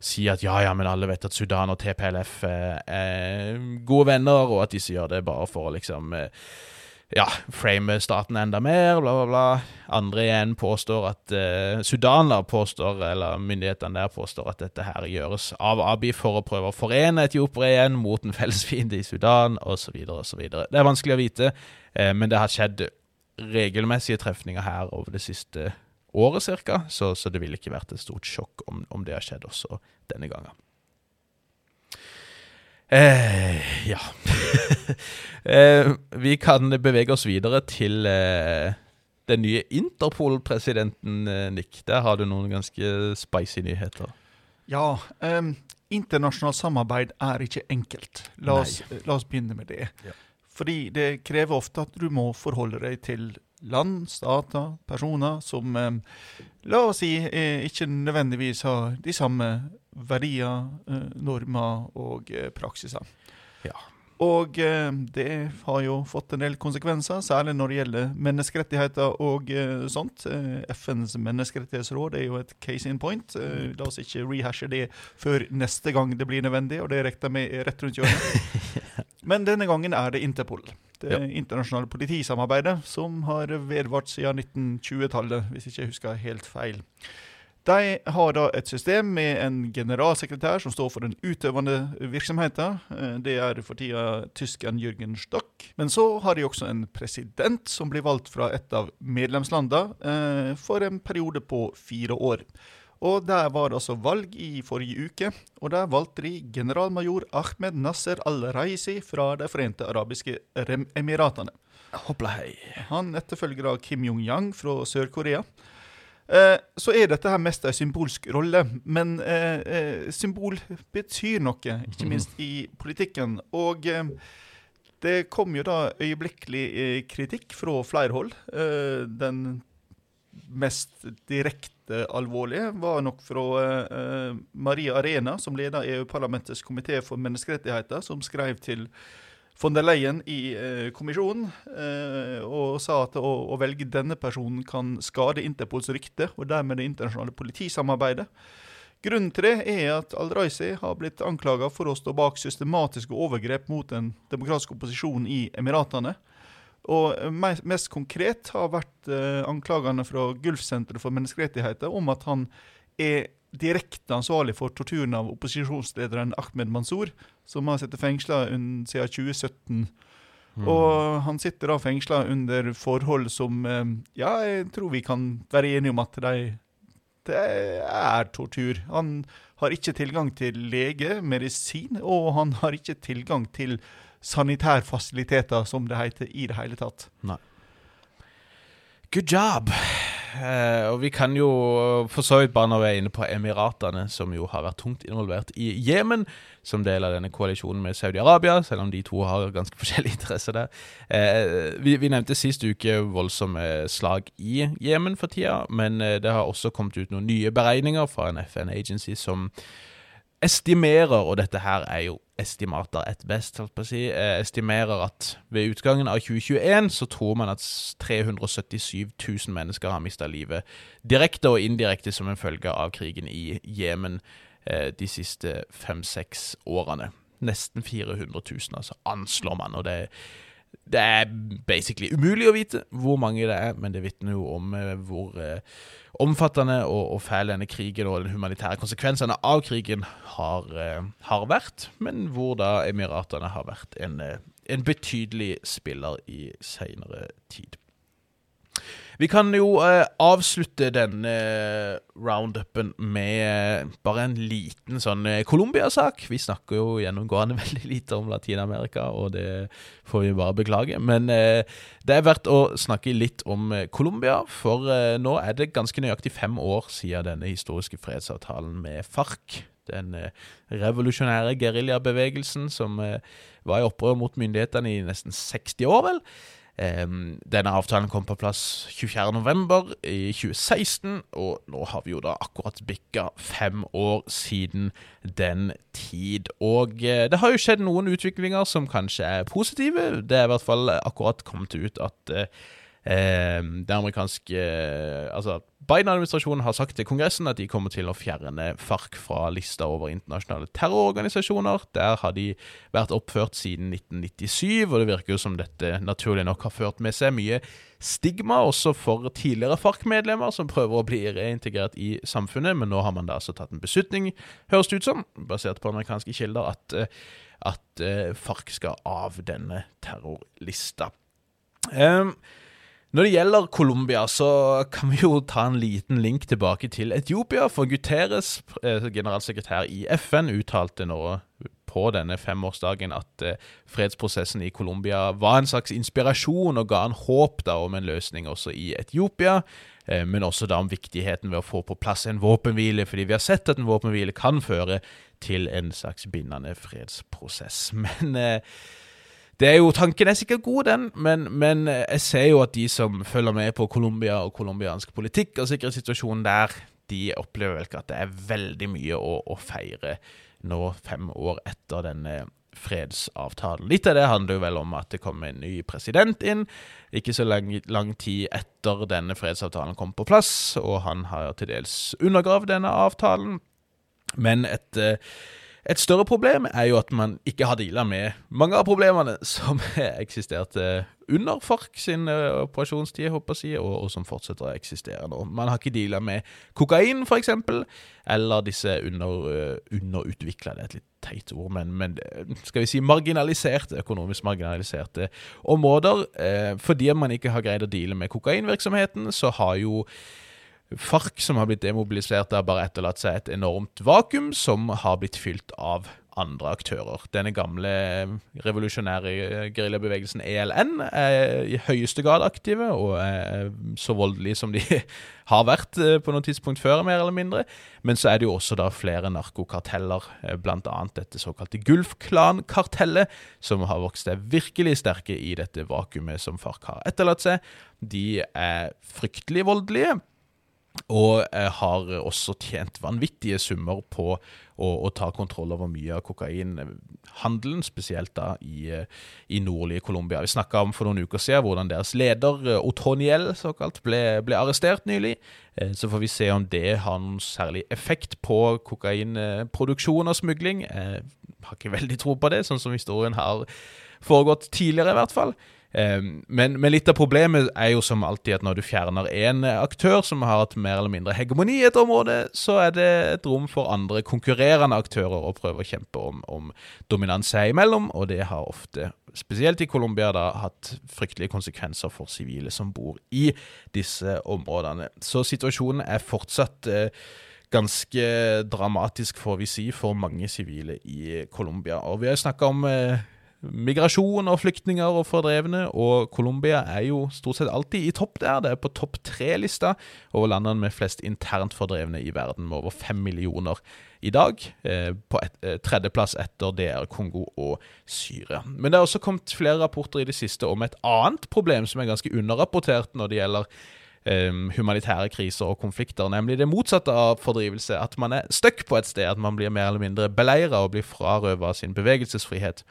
si at ja, ja, men alle vet at Sudan og TPLF er, er gode venner, og at disse gjør det bare for å liksom eh, ja, frame staten enda mer, bla, bla, bla. Andre igjen påstår at uh, Sudan påstår, eller myndighetene der påstår at dette her gjøres av Abi for å prøve å forene etiopere igjen mot en felles fiende i Sudan, osv., osv. Det er vanskelig å vite, uh, men det har skjedd regelmessige trefninger her over det siste året ca., så, så, det ville ikke vært et stort sjokk om, om det har skjedd også denne gangen. Eh, ja eh, Vi kan bevege oss videre til eh, den nye Interpol-presidenten, eh, Nick. Der har du noen ganske spicy nyheter. Ja. Um, internasjonalt samarbeid er ikke enkelt. La oss, la oss begynne med det. Ja. Fordi det krever ofte at du må forholde deg til land, stater, personer som eh, la oss si eh, ikke nødvendigvis har de samme verdier, eh, normer og praksiser. Ja. Og eh, det har jo fått en del konsekvenser, særlig når det gjelder menneskerettigheter og eh, sånt. FNs menneskerettighetsråd er jo et case in point. la oss ikke rehashe det før neste gang det blir nødvendig, og det regner jeg med rett rundt hjørnet. Men denne gangen er det Interpol det ja. internasjonale politisamarbeidet, som har vedvart siden 1920-tallet, hvis ikke jeg husker helt feil. De har da et system med en generalsekretær som står for den utøvende virksomheten. Eh, det er for tida tyskeren Jürgen Stock. Men så har de også en president som blir valgt fra et av medlemslandene eh, for en periode på fire år. Og Der var det altså valg i forrige uke, og der valgte de generalmajor Ahmed Nasser al-Raisi fra De forente arabiske emiratene. Hoppla hei. Han etterfølger av Kim Jong-yang fra Sør-Korea. Eh, så er dette her mest en symbolsk rolle, men eh, eh, symbol betyr noe, ikke minst i politikken. Og det kom jo da øyeblikkelig kritikk fra flere hold. Eh, den mest direkte alvorlige var nok fra Maria Arena, som leder EU-parlamentets komité for menneskerettigheter, som skrev til von der Leyen i uh, kommisjonen uh, og sa at å, å, velge denne personen kan skade Interpols rykte og dermed det internasjonale politisamarbeidet. Grunnen til det er at Al-Raisi har blitt anklaga for å stå bak systematiske overgrep mot den demokratiske opposisjonen i Emiratene. Og mest konkret har vært eh, anklagene fra Gulfsenteret for menneskerettigheter om at han er direkte ansvarlig for torturen av opposisjonslederen Ahmed Mansour, som har sittet fengsla siden 2017. Mm. Og han sitter da fengsla under forhold som eh, Ja, jeg tror vi kan være enige om at de, det er tortur. Han har ikke tilgang til lege, medisin, og han har ikke tilgang til sanitærfasiliteter, som det heter, i det hele tatt. Nei. Good job. Eh, og vi kan jo for så vidt bare når vi er inne på Emiratene, som jo har vært tungt involvert i Jemen, som del av denne koalisjonen med Saudi-Arabia, selv om de to har ganske forskjellig interesse der. Eh, vi, vi, nevnte sist uke voldsomme slag i Jemen for tida, men eh, det har også kommet ut noen nye beregninger fra en FN-agency som estimerer, og dette her er jo estimater et best, holdt på å si, eh, estimerer at ved utgangen av 2021 så tror man at 377 000 mennesker har mista livet direkte og indirekte som en følge av krigen i Jemen eh, de siste fem-seks årene. Nesten 400 000, altså, anslår man. og det det er basically umulig å vite hvor mange det er, men det vitner jo om eh, hvor omfattende og, og fæl denne krigen og den humanitære konsekvensene av krigen har, eh, har vært, men hvor da Emiratene har vært en, eh, en betydelig spiller i seinere tid. Vi kan jo eh, avslutte denne eh, roundupen med eh, bare en liten sånn eh, Colombia-sak. Vi snakker jo gjennomgående veldig lite om Latin-Amerika, og det får vi bare beklage. Men eh, det er verdt å snakke litt om eh, Colombia, for nå er det ganske nøyaktig fem år siden denne historiske fredsavtalen med FARC den revolusjonære geriljabevegelsen som var i opprør mot myndighetene i nesten 60 år, vel. Denne avtalen kom på plass 24.11. i 2016, og nå har vi jo da akkurat bikka fem år siden den tid. Og uh, det har jo skjedd noen utviklinger som kanskje er positive. Det er i hvert fall akkurat kommet ut at uh, Eh, det amerikanske eh, Altså, Biden-administrasjonen har sagt til Kongressen at de kommer til å fjerne FARC fra lista over internasjonale terrororganisasjoner. Der har de vært oppført siden 1997, og det virker jo som dette naturlig nok har ført med seg mye stigma også for tidligere FARC-medlemmer som prøver å bli reintegrert i samfunnet, men nå har man da altså tatt en beslutning, høres det ut som, basert på amerikanske kilder, at, eh, at FARC skal av denne terrorlista. Um, når det gjelder Colombia, så kan vi jo ta en liten link tilbake til Etiopia. For Guterres, eh, generalsekretær i FN, uttalte nå på denne femårsdagen at eh, fredsprosessen i Colombia var en slags inspirasjon og ga en håp da om en løsning også i Etiopia. Eh, men også da om viktigheten ved å få på plass en våpenhvile, fordi vi har sett at en våpenhvile kan føre til en slags bindende fredsprosess. Men det er jo, Tanken er sikkert god, den, men, men, jeg ser jo at de som følger med på Colombia og colombiansk politikk og sikkerhetssituasjonen der, de opplever vel ikke at det er veldig mye å, å feire nå fem år etter denne fredsavtalen. Litt av det handler jo vel om at det kom en ny president inn, ikke så lang, lang tid etter denne fredsavtalen kom på plass, og han har til dels undergravd denne avtalen. Men et uh, et større problem er jo at man ikke har deala med mange av problemene som eksisterte under FARC sin uh, operasjonstid, håper jeg, og, og, som fortsetter å eksistere nå. Man har ikke deala med kokain, f.eks., eller disse under, uh, underutvikla Det er et litt teit ord, men, men, skal vi si marginaliserte, økonomisk marginaliserte områder. Fordi man ikke har greid å deale med kokainvirksomheten, så har jo FARC, som har blitt demobilisert, har bare etterlatt seg et enormt vakuum som har blitt fylt av andre aktører. Denne gamle revolusjonære geriljabevegelsen ELN er i høyeste grad aktive og er så voldelige som de har vært eh, på noe tidspunkt før, mer eller mindre. Men så er det jo også da flere narkokarteller, eh, bl.a. dette såkalte Gulf-klan-kartellet, som har vokst seg virkelig sterke i dette vakuumet som FARC har etterlatt seg. De er fryktelig voldelige. Og eh, har også tjent vanvittige summer på å, å ta kontroll over mye av kokainhandelen, spesielt da i, i nordlige Colombia. Vi snakka om for noen uker siden hvordan deres leder, Otoniel såkalt, ble, ble arrestert nylig. Så får vi se om det har noen særlig effekt på kokainproduksjon og smugling. Jeg har ikke veldig tro på det, sånn som historien har foregått tidligere, i hvert fall. Ehm, men, men, litt av problemet er jo som alltid at når du fjerner én aktør som har hatt mer eller mindre hegemoni i et område, så er det et rom for andre konkurrerende aktører å prøve å kjempe om, om dominans seg imellom, og det har ofte, spesielt i Colombia, da, hatt fryktelige konsekvenser for sivile som bor i disse områdene. Så situasjonen er fortsatt eh, ganske dramatisk, får vi si, for mange sivile i Colombia. Og vi har snakka om eh, migrasjon og flyktninger og fordrevne, og Colombia er jo stort sett alltid i topp der. Det er på topp tre-lista over landene med flest internt fordrevne i verden, med over fem millioner i dag. Eh, på et, eh, tredjeplass etter DR Kongo og Syria. Men det er også kommet flere rapporter i det siste om et annet problem som er ganske underrapportert når det gjelder Um, humanitære kriser og konflikter, nemlig det motsatte av fordrivelse. At man er stuck på et sted, at man blir mer eller mindre beleira og blir frarøva sin bevegelsesfrihet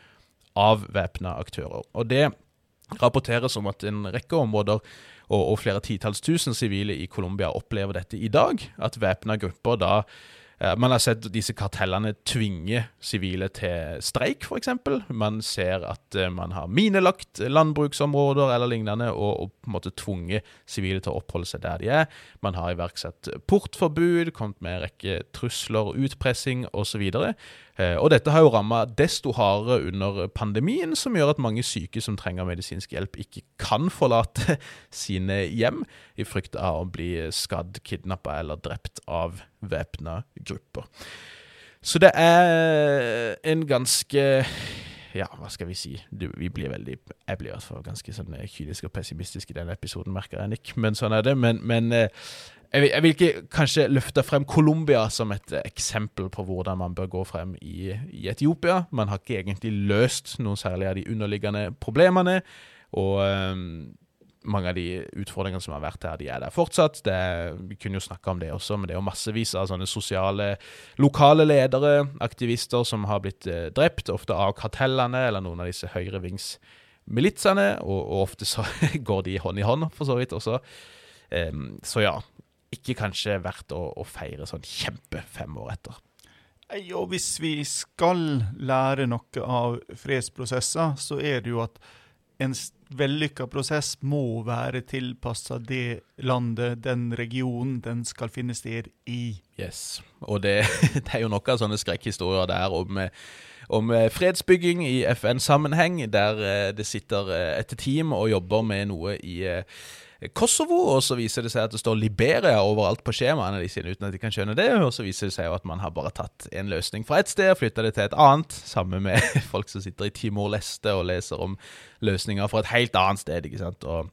av væpna aktører. Og det rapporteres om at en rekke områder og, og flere titalls tusen sivile i Colombia opplever dette i dag. At væpna grupper da Man har sett disse kartellene tvinge sivile til streik, f.eks. Man ser at eh, man har minelagt landbruksområder eller lignende, og, og på en måte tvunget sivile til å oppholde seg der de er. Man har iverksatt portforbud, kommet med en rekke trusler, utpressing osv. Eh, og dette har jo ramma desto hardere under pandemien, som gjør at mange syke som trenger medisinsk hjelp, ikke kan forlate sine hjem i frykt av å bli skadd, kidnappa eller drept av væpna grupper. Så det er en ganske ja, hva skal vi si? Du, vi blir veldig Jeg blir i hvert fall ganske sånn kynisk og pessimistisk i denne episoden, merker jeg, Nick. Men sånn er det. Men, men eh, jeg vil, jeg vil, ikke kanskje løfte frem Colombia som et eh, eksempel på hvordan man bør gå frem i, i, Etiopia. Man har ikke egentlig løst noen særlig av de underliggende problemene. Og um, mange av de utfordringene som har vært her, de er der fortsatt. Det, vi kunne jo snakke om det også, men det er jo massevis av sånne sosiale lokale ledere, aktivister, som har blitt uh, drept, ofte av kartellene eller noen av disse høyrevingsmilitsene, og, og ofte så går de hånd i hånd, for så vidt også. Um, så ja, ikke kanskje verdt å, å feire sånn kjempe fem år etter. Og hvis vi skal lære noe av fredsprosesser, så er det jo at en vellykka prosess må være tilpassa det landet, den regionen, den skal finne sted i. Yes, og det, det er jo noen sånne skrekkhistorier der om, om fredsbygging i FN-sammenheng, der eh, det sitter eh, et team og jobber med noe i Kosovo, og så viser det seg at det står Liberia overalt på skjemaene de sine, uten at de kan skjønne det. Og så viser det seg jo at man har bare tatt en løsning fra et sted og flytta det til et annet. Sammen med folk som sitter i Timor-Leste og leser om løsninger fra et helt annet sted. ikke sant? Og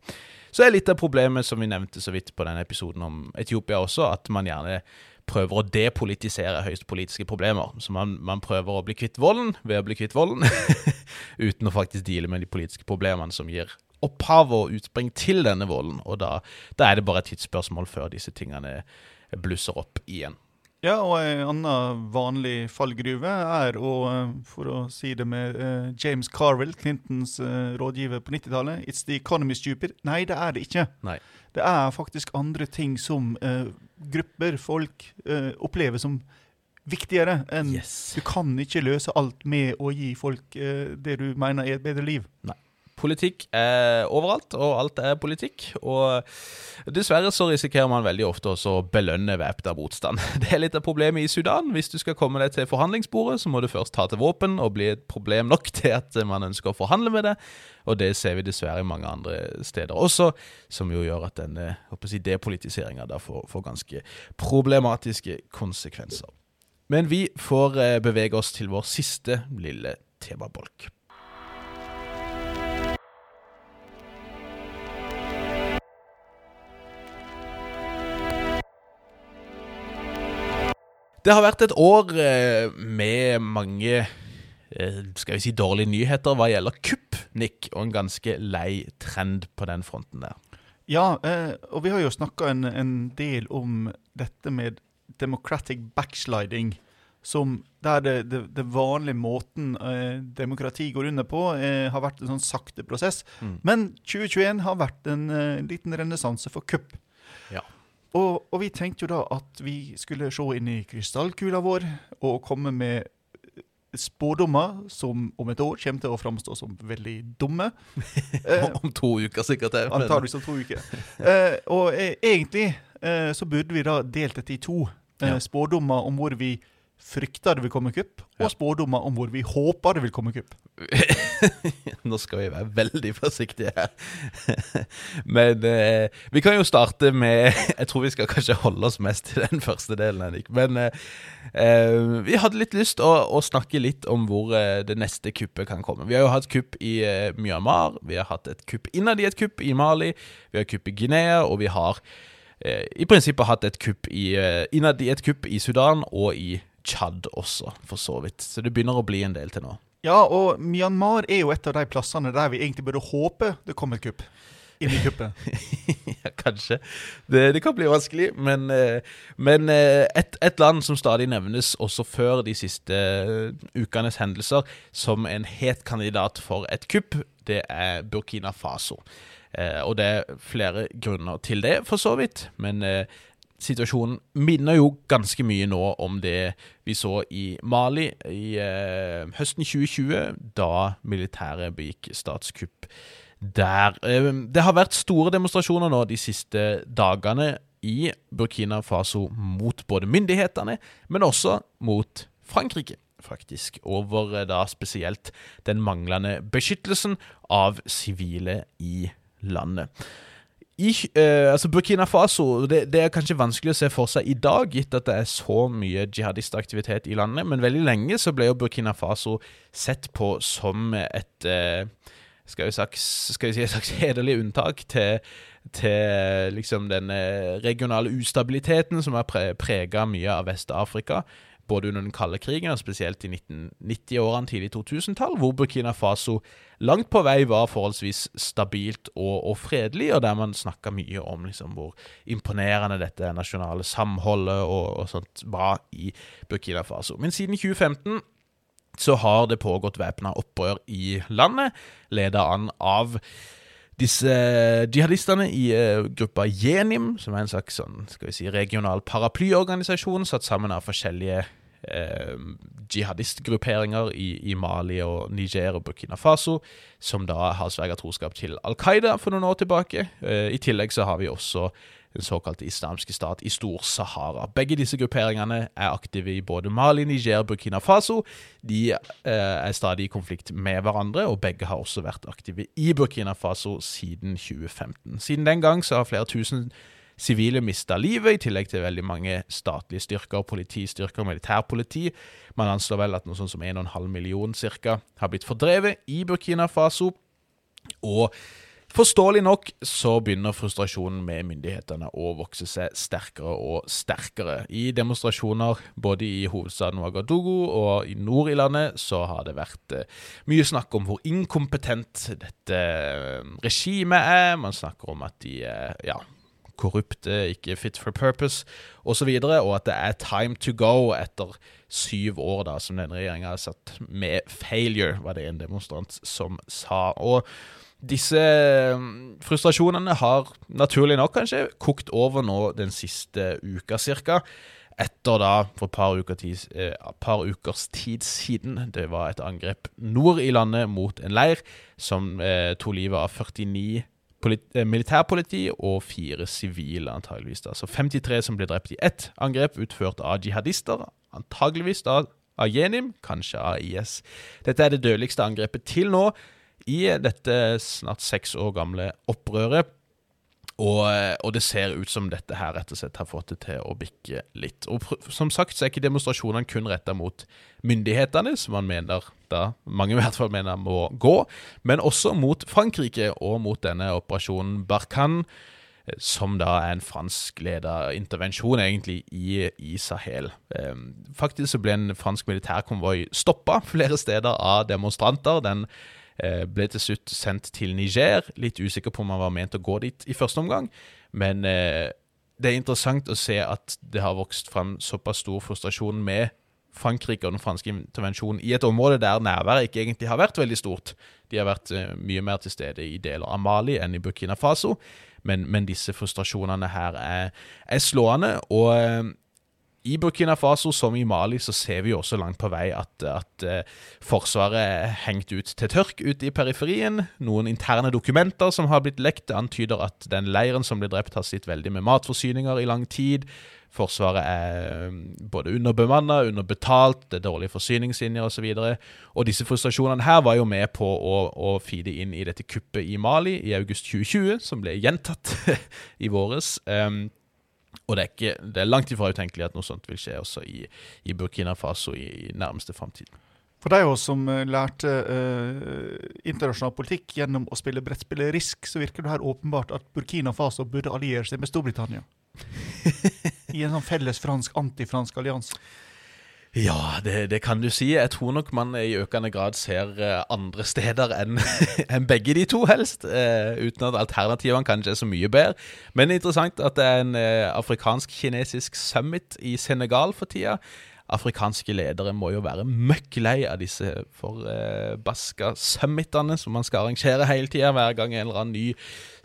så er litt av problemet som vi nevnte så vidt på denne episoden om Etiopia også, at man gjerne prøver å depolitisere høyst politiske problemer. Så man, man prøver å bli kvitt volden ved å bli kvitt volden, uten å faktisk deale med de politiske problemene som gir opphav og utspring til denne volden. Og da, da er det bare et tidsspørsmål før disse tingene blusser opp igjen. Ja, og en annen vanlig fallgruve er, å, for å si det med uh, James Carville, Clintons uh, rådgiver på 90-tallet It's the economy stupid. Nei, det er det ikke. Nei. Det er faktisk andre ting som uh, grupper, folk, opplever som viktigere enn yes. Du kan ikke løse alt med å gi folk det du mener er et bedre liv. Nei. Politikk er overalt, og alt er politikk. Og dessverre så risikerer man veldig ofte også å belønne væpna motstand. Det er litt av problemet i Sudan. Hvis du skal komme deg til forhandlingsbordet, så må du først ta til våpen og bli et problem nok til at man ønsker å forhandle med det. Og det ser vi dessverre i mange andre steder også, som jo gjør at denne si, depolitiseringa får, får ganske problematiske konsekvenser. Men vi får eh, bevege oss til vår siste lille temabolk. Det har vært et år eh, med mange eh, skal vi si dårlige nyheter hva gjelder kupp, Nick, og en ganske lei trend på den fronten der. Ja, eh, og vi har jo snakka en, en, del om dette med democratic backsliding. Som der det, det, det vanlige måten demokrati går under på, har vært en sånn sakte prosess. Mm. Men 2021 har vært en liten renessanse for kupp. Og, og, vi tenkte jo da at vi skulle se inn i krystallkula vår og komme med spådommer som om et år kommer til å framstå som veldig dumme. om to uker, sikkert. Antakeligvis om to uker. Eh, og eh, egentlig eh, så burde vi da delt dette i to. Eh, ja. Spådommer om hvor vi frykter det vil komme kupp, og spådommer om hvor vi håper det vil komme kupp. Nå skal vi være veldig forsiktige her. Men eh, vi kan jo starte med Jeg tror vi skal kanskje holde oss mest til den første delen. Henrik. Men eh, eh, vi hadde litt lyst å, å snakke litt om hvor eh, det neste kuppet kan komme. Vi har jo hatt kupp i eh, Myanmar, vi har hatt et kupp innad i et kupp i Mali, vi har kupp i Guinea, og vi har eh, i prinsippet hatt et kupp i, innad i et kupp i Sudan og i Tsjad også, for så vidt. Så det begynner å bli en del til nå. Ja, og Myanmar er jo et av de plassene der vi egentlig burde håpe det kommer et kupp. Inn i kuppet. ja, kanskje. Det, det, kan bli vanskelig, men, eh, men eh, et, et, land som stadig nevnes også før de siste eh, ukenes hendelser som en het kandidat for et kupp, det er Burkina Faso. og det er flere grunner til det, for så vidt. Men situasjonen minner jo ganske mye nå om det vi så i Mali i eh, høsten 2020, da militæret begikk statskupp der. Eh, det har vært store demonstrasjoner nå de siste dagene i Burkina Faso mot både myndighetene, men også mot Frankrike. Faktisk, over eh, da spesielt den manglende beskyttelsen av sivile i landet i, uh, altså Burkina Faso det, det, er kanskje vanskelig å se for seg i dag, gitt at det er så mye jihadistaktivitet i landet. Men veldig lenge så ble jo Burkina Faso sett på som et uh, skal, vi sagt, skal vi si et slags hederlig unntak til, til liksom den regionale ustabiliteten som har pre prega mye av Vest-Afrika både under den kalde krigen og spesielt i 1990-årene, tidlig 2000-tall, hvor Burkina Faso langt på vei var forholdsvis stabilt og, og fredelig, og der man snakka mye om liksom, hvor imponerende dette nasjonale samholdet og, og sånt var i Burkina Faso. Men siden 2015 så har det pågått væpna opprør i landet, leda an av disse jihadistene i uh, gruppa Jenim, som er en slags sånn, skal vi si, regional paraplyorganisasjon satt sammen av forskjellige eh, jihadistgrupperinger i, i, Mali og Niger og Burkina Faso, som da har sverga troskap til Al Qaida for noen år tilbake. Eh, I tillegg så har vi også den såkalte islamske stat i Stor-Sahara. Begge disse grupperingene er aktive i både Mali, Niger og Burkina Faso. De eh, er stadig i konflikt med hverandre, og begge har også vært aktive i Burkina Faso siden 2015. Siden den gang så har flere tusen sivile mista livet, i tillegg til veldig mange statlige styrker, politistyrker og militærpoliti. Man anslår vel at noe sånt som 1,5 million cirka har blitt fordrevet i Burkina Faso. Og Forståelig nok så begynner frustrasjonen med myndighetene å vokse seg sterkere og sterkere. I demonstrasjoner både i hovedstaden Ouagadougou og i nord i landet så har det vært eh, mye snakk om hvor inkompetent dette eh, regimet er. Man snakker om at de er ja, korrupte, ikke fit for purpose osv., og, så og at det er time to go etter syv år da som denne regjeringa har satt med failure, var det en demonstrant som sa. og disse mm, frustrasjonene har naturlig nok kanskje kokt over nå den siste uka cirka. etter da, for et par, uker tids, eh, par ukers tid siden, det var et angrep nord i landet mot en leir som eh, tok livet av 49 eh, militærpoliti og fire sivile, antageligvis. da. Så 53 som ble drept i ett angrep utført av jihadister, antageligvis da av Jenim, kanskje av IS. Dette er det dødeligste angrepet til nå i dette snart seks år gamle opprøret. Og, og, det ser ut som dette her rett og slett har fått det til å bikke litt. Og Som sagt så er ikke demonstrasjonene kun retta mot myndighetene, som man mener da, mange i hvert fall mener må gå, men også mot Frankrike og mot denne operasjonen Barkan, som da er en franskleda intervensjon egentlig i, i Sahel. Ehm, faktisk så ble en fransk militærkonvoi stoppa flere steder av demonstranter. Den eh, ble til slutt sendt til Niger. Litt usikker på om man var ment å gå dit i første omgang, men eh, det er interessant å se at det har vokst fram såpass stor frustrasjon med Frankrike og den franske intervensjonen i et område der nærværet ikke egentlig har vært veldig stort. De har vært uh, mye mer til stede i deler av Mali enn i Burkina Faso men, men disse frustrasjonene her er, er slående. Og eh, i Burkina Faso som i Mali så ser vi jo også langt på vei at, at uh, Forsvaret er hengt ut til tørk ute i periferien. Noen interne dokumenter som har blitt lekt, antyder at den leiren som ble drept, har slitt veldig med matforsyninger i lang tid. Forsvaret er um, både underbemanna, underbetalt, det er dårlige forsyningslinjer osv. Og, så og disse frustrasjonene her var jo med på å, å feede inn i dette kuppet i Mali i august 2020, som ble gjentatt i våres. Um, og det er, ikke, det er, langt ifra utenkelig at noe sånt vil skje også i, i Burkina Faso i, i nærmeste framtid. For de av oss som eh, lærte uh, internasjonal politikk gjennom å spille brettspillet Risk, så virker det her åpenbart at Burkina Faso burde alliere seg med Storbritannia. I en sånn felles fransk, antifransk allianse. Ja, det, det, kan du si. Jeg tror nok man i økende grad ser uh, andre steder enn en begge de to, helst. Uh, uten at alternativene kanskje er så mye bedre. Men det er interessant at det er en uh, afrikansk-kinesisk summit i Senegal for tida afrikanske ledere må jo være møkk lei av disse forbaska eh, summitene som man skal arrangere hele tida, hver gang en eller annen ny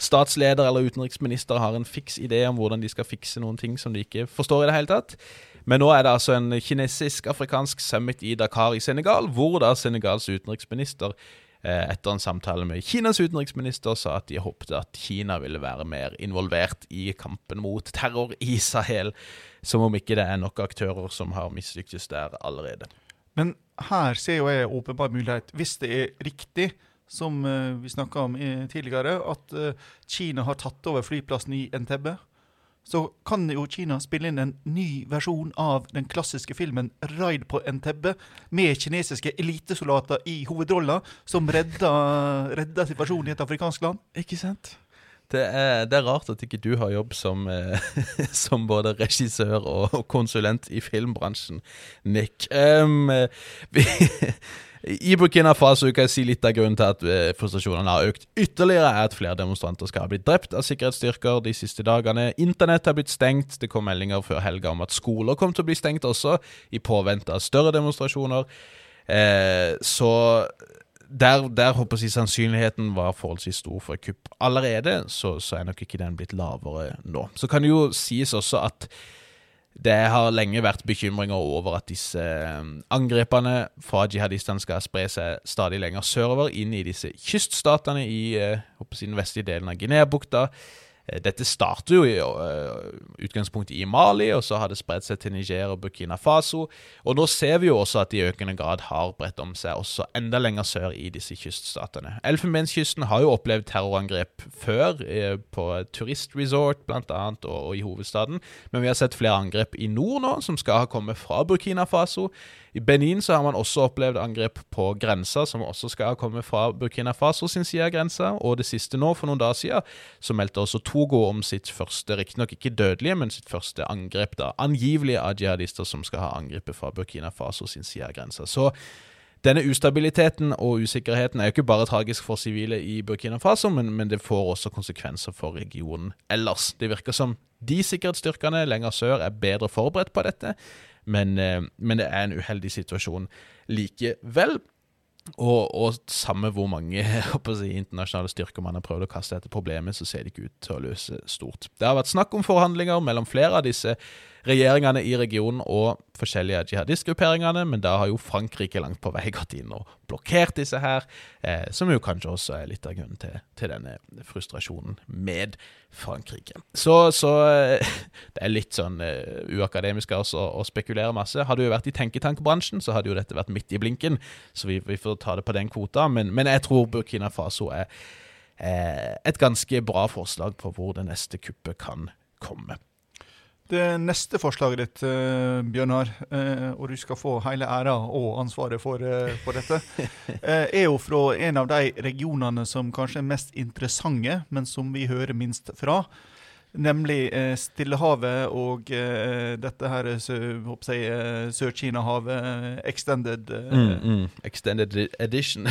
statsleder eller utenriksminister har en fiks idé om hvordan de skal fikse noen ting som de ikke forstår i det hele tatt. Men nå er det altså en kinesisk-afrikansk summit i Dakar i Senegal, hvor da Senegals utenriksminister etter en samtale med Kinas utenriksminister sa at de håpte at Kina ville være mer involvert i kampen mot terror i Sahel. Som om ikke det er nok aktører som har mislyktes der allerede. Men her ser jo jeg åpenbar mulighet, hvis det er riktig, som uh, vi snakka om uh, tidligere, at Kina har tatt over flyplassen i Entebbe. Så kan jo Kina spille inn en ny versjon av den klassiske filmen 'Raid på Entebbe', med kinesiske elitesoldater i hovedrolla, som redder, redder situasjonen i et afrikansk land. Ikke sant? Det er, det er, rart at ikke du har jobb som, eh, som både regissør og, konsulent i filmbransjen, Nick. Um, vi, I Burkina Faso kan jeg si litt av grunnen til at eh, frustrasjonene har økt ytterligere, er at flere demonstranter skal ha blitt drept av sikkerhetsstyrker de siste dagene. Internett har blitt stengt. Det kom meldinger før helga om at skoler kom til å bli stengt også, i påvente av større demonstrasjoner. Eh, så der, der håper jeg sannsynligheten var forholdsvis stor for kupp allerede, så, så, er nok ikke den blitt lavere nå. Så kan det jo sies også at det har lenge vært bekymringer over at disse eh, angrepene fra jihadistene skal spre seg stadig lenger sørover, inn i disse kyststatene i eh, den vestlige delen av Guinea-bukta. Eh, dette starter jo i uh, utgangspunktet i Mali, og så har det spredt seg til Niger og Burkina Faso. Og nå ser vi jo også at det i økende grad har bredt om seg også enda lenger sør i disse kyststatene. Elfenbenskysten har jo opplevd terrorangrep før, uh, på turistresort bl.a., og, og i hovedstaden, men vi har sett flere angrep i nord nå, som skal ha kommet fra Burkina Faso. I Benin så har man også opplevd angrep på grensa, som også skal ha kommet fra Burkina Faso sin side av grensa. Og det siste nå, for noen dager siden, så meldte også Togo om sitt første, riktignok ikke dødelige, men sitt første angrep, da, angivelig av jihadister som skal ha angrepet fra Burkina Faso sin side av grensa. Så denne ustabiliteten og usikkerheten er jo ikke bare tragisk for sivile i Burkina Faso, men, men, det får også konsekvenser for regionen ellers. Det virker som de sikkerhetsstyrkene lenger sør er bedre forberedt på dette, men, eh, men, det er en uheldig situasjon likevel. Og, og samme hvor mange si, internasjonale styrker man har prøvd å kaste etter problemet, så ser det ikke ut til å løse stort. Det har vært snakk om forhandlinger mellom flere av disse regjeringene i regionen og forskjellige jihadistgrupperingene, men da har jo Frankrike langt på vei gått inn og blokkert disse her, eh, som jo kanskje også er litt av grunnen til, til denne frustrasjonen med Frankrike. Så, så eh, det er litt sånn uh, uakademisk også å spekulere masse. Hadde vi vært i tenketankbransjen, så hadde jo dette vært midt i blinken, så vi, vi får ta det på den kvota, men, men jeg tror Burkina Faso er eh, et ganske bra forslag på hvor det neste kuppet kan komme. Det neste forslaget ditt, uh, Bjørnar, uh, og du skal få hele æra og ansvaret for, for dette, er jo fra en av de regionene som kanskje er mest interessante, men som vi hører minst fra. Nemlig eh, Stillehavet og eh, dette her eh, Sør-Kina-havet extended mm, mm. Extended edition.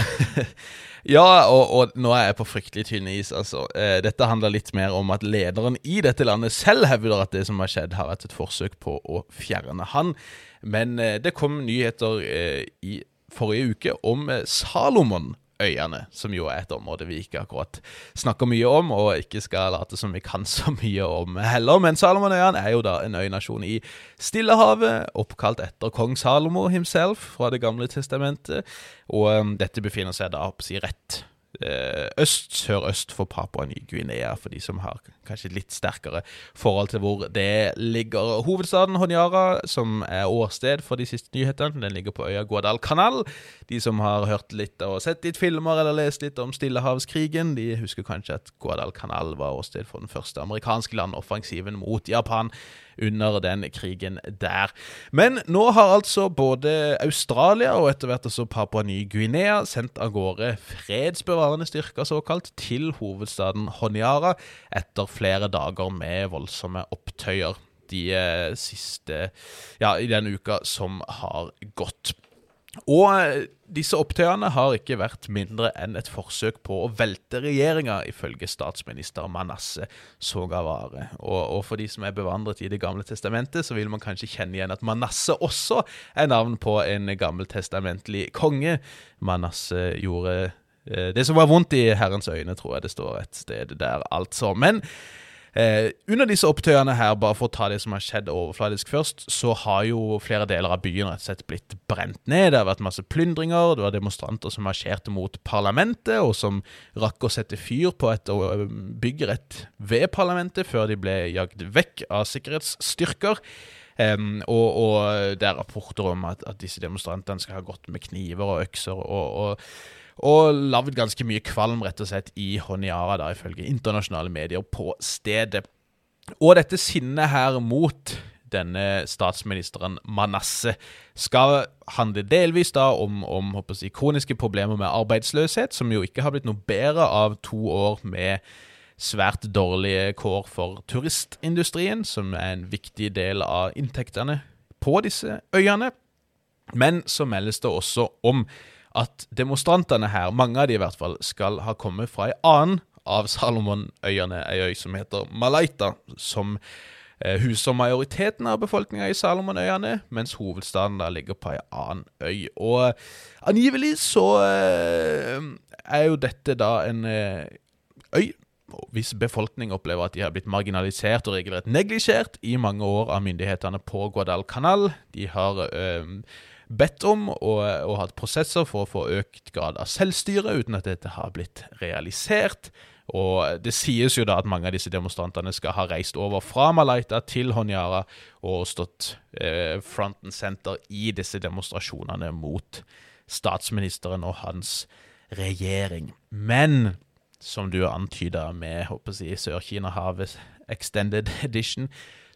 ja, og, og, nå er jeg på fryktelig tynn is, altså. Eh, dette handler litt mer om at lederen i dette landet selv hevder at det som har skjedd, har vært et forsøk på å fjerne han. Men eh, det kom nyheter eh, i forrige uke om Salomon øyene, som jo er et område vi ikke akkurat snakker mye om, og ikke skal late som vi kan så mye om heller. Men Salomonøyene er jo da en øynasjon i Stillehavet, oppkalt etter kong Salomo himself fra Det gamle testamentet, og um, dette befinner seg da på si rett øst, sørøst for Papua Ny-Guinea, for de som har kanskje litt sterkere forhold til hvor det ligger. Hovedstaden Honiara, som er årsted for de siste nyhetene, den ligger på øya Guadalcanal. De som har hørt litt og sett litt filmer eller lest litt om Stillehavskrigen, de husker kanskje at Guadalcanal var årsted for den første amerikanske landoffensiven mot Japan under den krigen der. Men nå har altså både Australia og etter hvert også Papua Ny-Guinea sendt av gårde fredsbevarende styrker, såkalt, til hovedstaden Honiara etter flere dager med voldsomme opptøyer de eh, siste Ja, i den uka som har gått. Og eh, disse opptøyene har ikke vært mindre enn et forsøk på å velte regjeringa, ifølge statsminister Manasseh Sogavare. Og, og, for de som er bevandret i Det gamle testamentet, så vil man kanskje kjenne igjen at Manasseh også er navn på en gammeltestamentlig konge. Manasseh gjorde eh, det som var vondt i Herrens øyne, tror jeg det står et sted der, altså. Men Eh, under disse opptøyene her, bare for å ta det som har skjedd overfladisk først, så har jo flere deler av byen rett og slett blitt brent ned. Det har vært masse plyndringer, det var demonstranter som marsjerte mot parlamentet, og som rakk å sette fyr på et bygg rett ved parlamentet før de ble jagd vekk av sikkerhetsstyrker. Um, og, og, det er rapporter om at, at, disse demonstrantene skal ha gått med kniver og økser og, og og lagd ganske mye kvalm rett og slett i Honiara, da, ifølge internasjonale medier, på stedet. Og dette sinnet her mot denne statsministeren Manasseh skal handle delvis da om, om jeg, kroniske problemer med arbeidsløshet, som jo ikke har blitt noe bedre av to år med svært dårlige kår for turistindustrien, som er en viktig del av inntektene på disse øyene. Men så meldes det også om at demonstrantene her, mange av de i hvert fall, skal ha kommet fra ei annen av Salomonøyene, ei øy som heter Malaita, som eh, huser majoriteten av befolkninga i Salomonøyene, mens hovedstaden da ligger på ei annen øy. Og angivelig så eh, er jo dette da en eh, øy hvis befolkning opplever at de har blitt marginalisert og regelrett neglisjert i mange år av myndighetene på Guadalcanal. De har øh, bedt om og, og, hatt prosesser for å få økt grad av selvstyre, uten at dette har blitt realisert. Og Det sies jo da at mange av disse demonstrantene skal ha reist over fra Malaita til Honiara og stått eh, front and center i disse demonstrasjonene mot statsministeren og hans regjering. Men som du antyda med si, Sør-Kina-havet Extended Edition,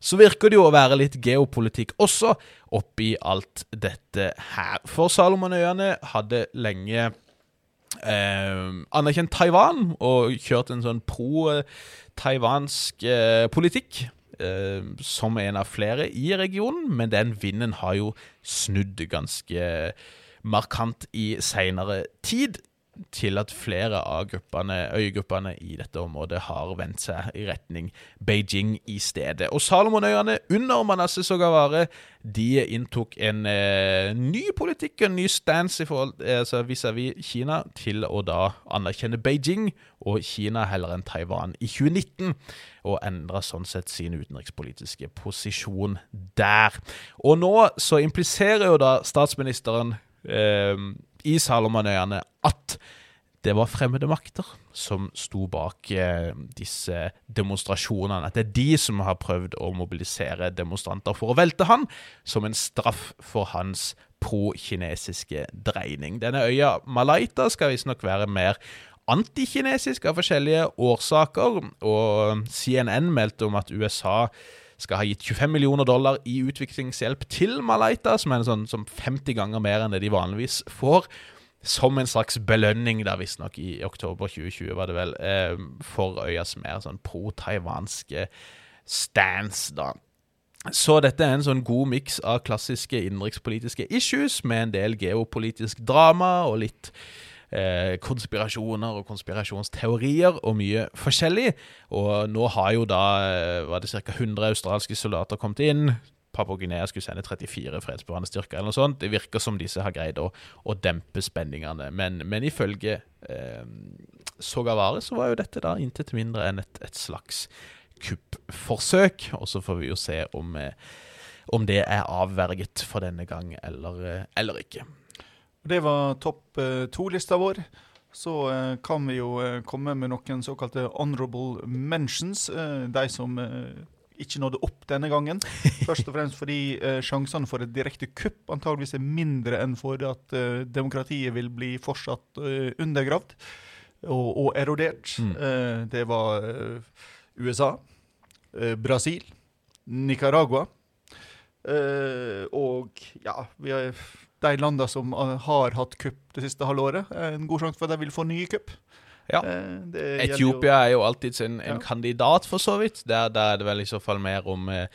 så virker det jo å være litt geopolitikk også oppi alt dette her. For Salomonøyene hadde lenge eh, anerkjent Taiwan og kjørt en sånn pro-taiwansk eh, politikk. Eh, som en av flere i regionen, men den vinden har jo snudd ganske markant i seinere tid. Til at flere av gruppene, øygruppene i dette området har vendt seg i retning Beijing i stedet. Og Salomonøyene under Manasseh Sogavare de inntok en eh, ny politikk, en ny stance i forhold altså vis-à-vis Kina, til å da anerkjenne Beijing og Kina heller enn Taiwan i 2019, og endra sånn sett sin utenrikspolitiske posisjon der. Og nå så impliserer jo da statsministeren eh, i Salomonøyene at det var fremmede makter som sto bak eh, disse demonstrasjonene. At det er de som har prøvd å mobilisere demonstranter for å velte han, som en straff for hans pro-kinesiske dreining. Denne øya Malaita skal visstnok være mer antikinesisk av forskjellige årsaker, og CNN meldte om at USA skal ha gitt 25 millioner dollar i utviklingshjelp til Malaita, som er sånn, som 50 ganger mer enn det de vanligvis får. Som en slags belønning, da visstnok i oktober 2020, var det vel, eh, for øyas mer sånn pro-taiwanske stance, da. Så dette er en sånn god miks av klassiske innenrikspolitiske issues med en del geopolitisk drama og litt eh, konspirasjoner og konspirasjonsteorier og mye forskjellig. Og nå har jo da eh, var det ca. 100 australske soldater kommet inn. Papua Guinea skulle sende 34 fredsbevarende styrker. eller noe sånt. Det virker som disse har greid å, å dempe spenningene. Men, men ifølge eh, Sogavare så var jo dette da intet mindre enn et, et slags kuppforsøk. Og så får vi jo se om, eh, om det er avverget for denne gang eller, eh, eller ikke. Det var topp eh, to-lista vår. Så eh, kan vi jo eh, komme med noen såkalte honorable mentions. de som ikke nådde opp denne gangen. Først og fremst fordi sjansene for et direkte kupp antageligvis er mindre enn for at demokratiet vil bli fortsatt undergravd og, og erodert. Mm. det var USA, Brasil, Nicaragua. og ja, vi har de landene som eh, har hatt kupp det siste halvåret. En god sjanse for at de vil få nye kupp. Ja. Eh, Etiopia er jo alltid en, en ja. kandidat, for så vidt. Der, der, er det vel i så fall mer om eh,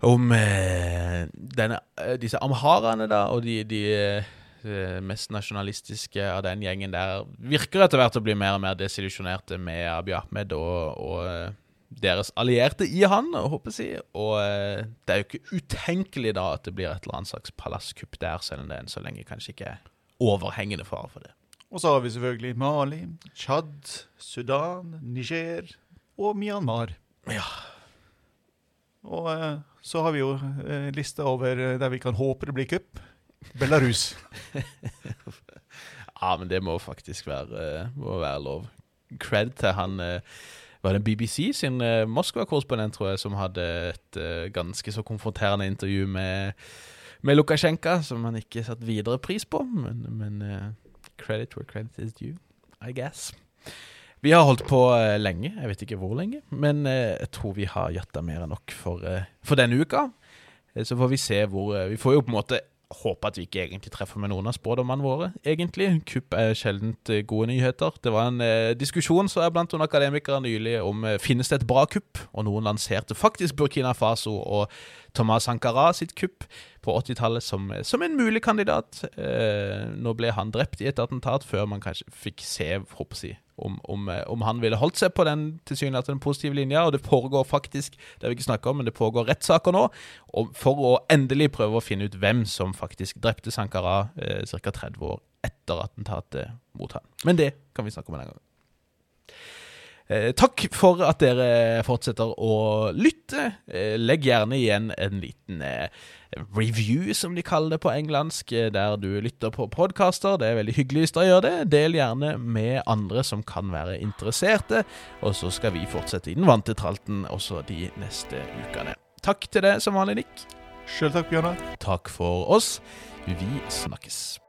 om denne, disse amharaene, da, og de, de mest nasjonalistiske av den gjengen der virker etter hvert å bli mer og mer desillusjonerte med Abiy Ahmed og, og deres allierte i han, håper jeg. Og eh, det er jo ikke utenkelig da at det blir et eller annet slags palasskupp der, selv om det enn så lenge kanskje ikke er overhengende fare for det. Og så har vi selvfølgelig Mali, Tsjad, Sudan, Niger og Myanmar. Ja. Og eh, så har vi jo eh, lista over eh, der vi kan håpe det blir kupp. Belarus. ja, men det må faktisk være, eh, må være lov. Cred til han eh, var det BBC sin uh, Moskva-korrespondent, tror jeg, som hadde et uh, ganske så konfronterende intervju med, med Lukasjenko, som han ikke satte videre pris på. Men, men uh, credit where credit is due, I guess. Vi har holdt på lenge, jeg vet ikke hvor lenge, men jeg tror vi har gjetta mer enn nok for, for denne uka. Så får vi se hvor Vi får jo på en måte håper at vi ikke egentlig treffer med noen av spådommene våre, egentlig. Kupp er sjeldent eh, gode nyheter. Det var en eh, diskusjon så er blant noen akademikere nylig om eh, finnes det et bra kupp, og noen lanserte faktisk Burkina Faso og Thomas Sankara sitt kupp på 80-tallet som, som, en mulig kandidat. Eh, nå ble han drept i et attentat før man kanskje fikk se jeg, om, om, eh, om, han ville holdt seg på den tilsynelatende positive linja. Og det pågår faktisk det har vi ikke om, men det pågår rettssaker nå for å endelig prøve å finne ut hvem som faktisk drepte Sankara eh, ca. 30 år etter attentatet mot han. Men det kan vi snakke om en gang. Eh, takk for at dere fortsetter å lytte. Eh, legg gjerne igjen en liten eh, review, som de kaller det på engelsk, der du lytter på podkaster. Det er veldig hyggelig hvis dere gjør det. Del gjerne med andre som kan være interesserte. Og så skal vi fortsette i den vante tralten også de neste ukene. Takk til deg som vanlig, Nick. Sjøl takk, Bjørnar. Takk for oss. Vi snakkes.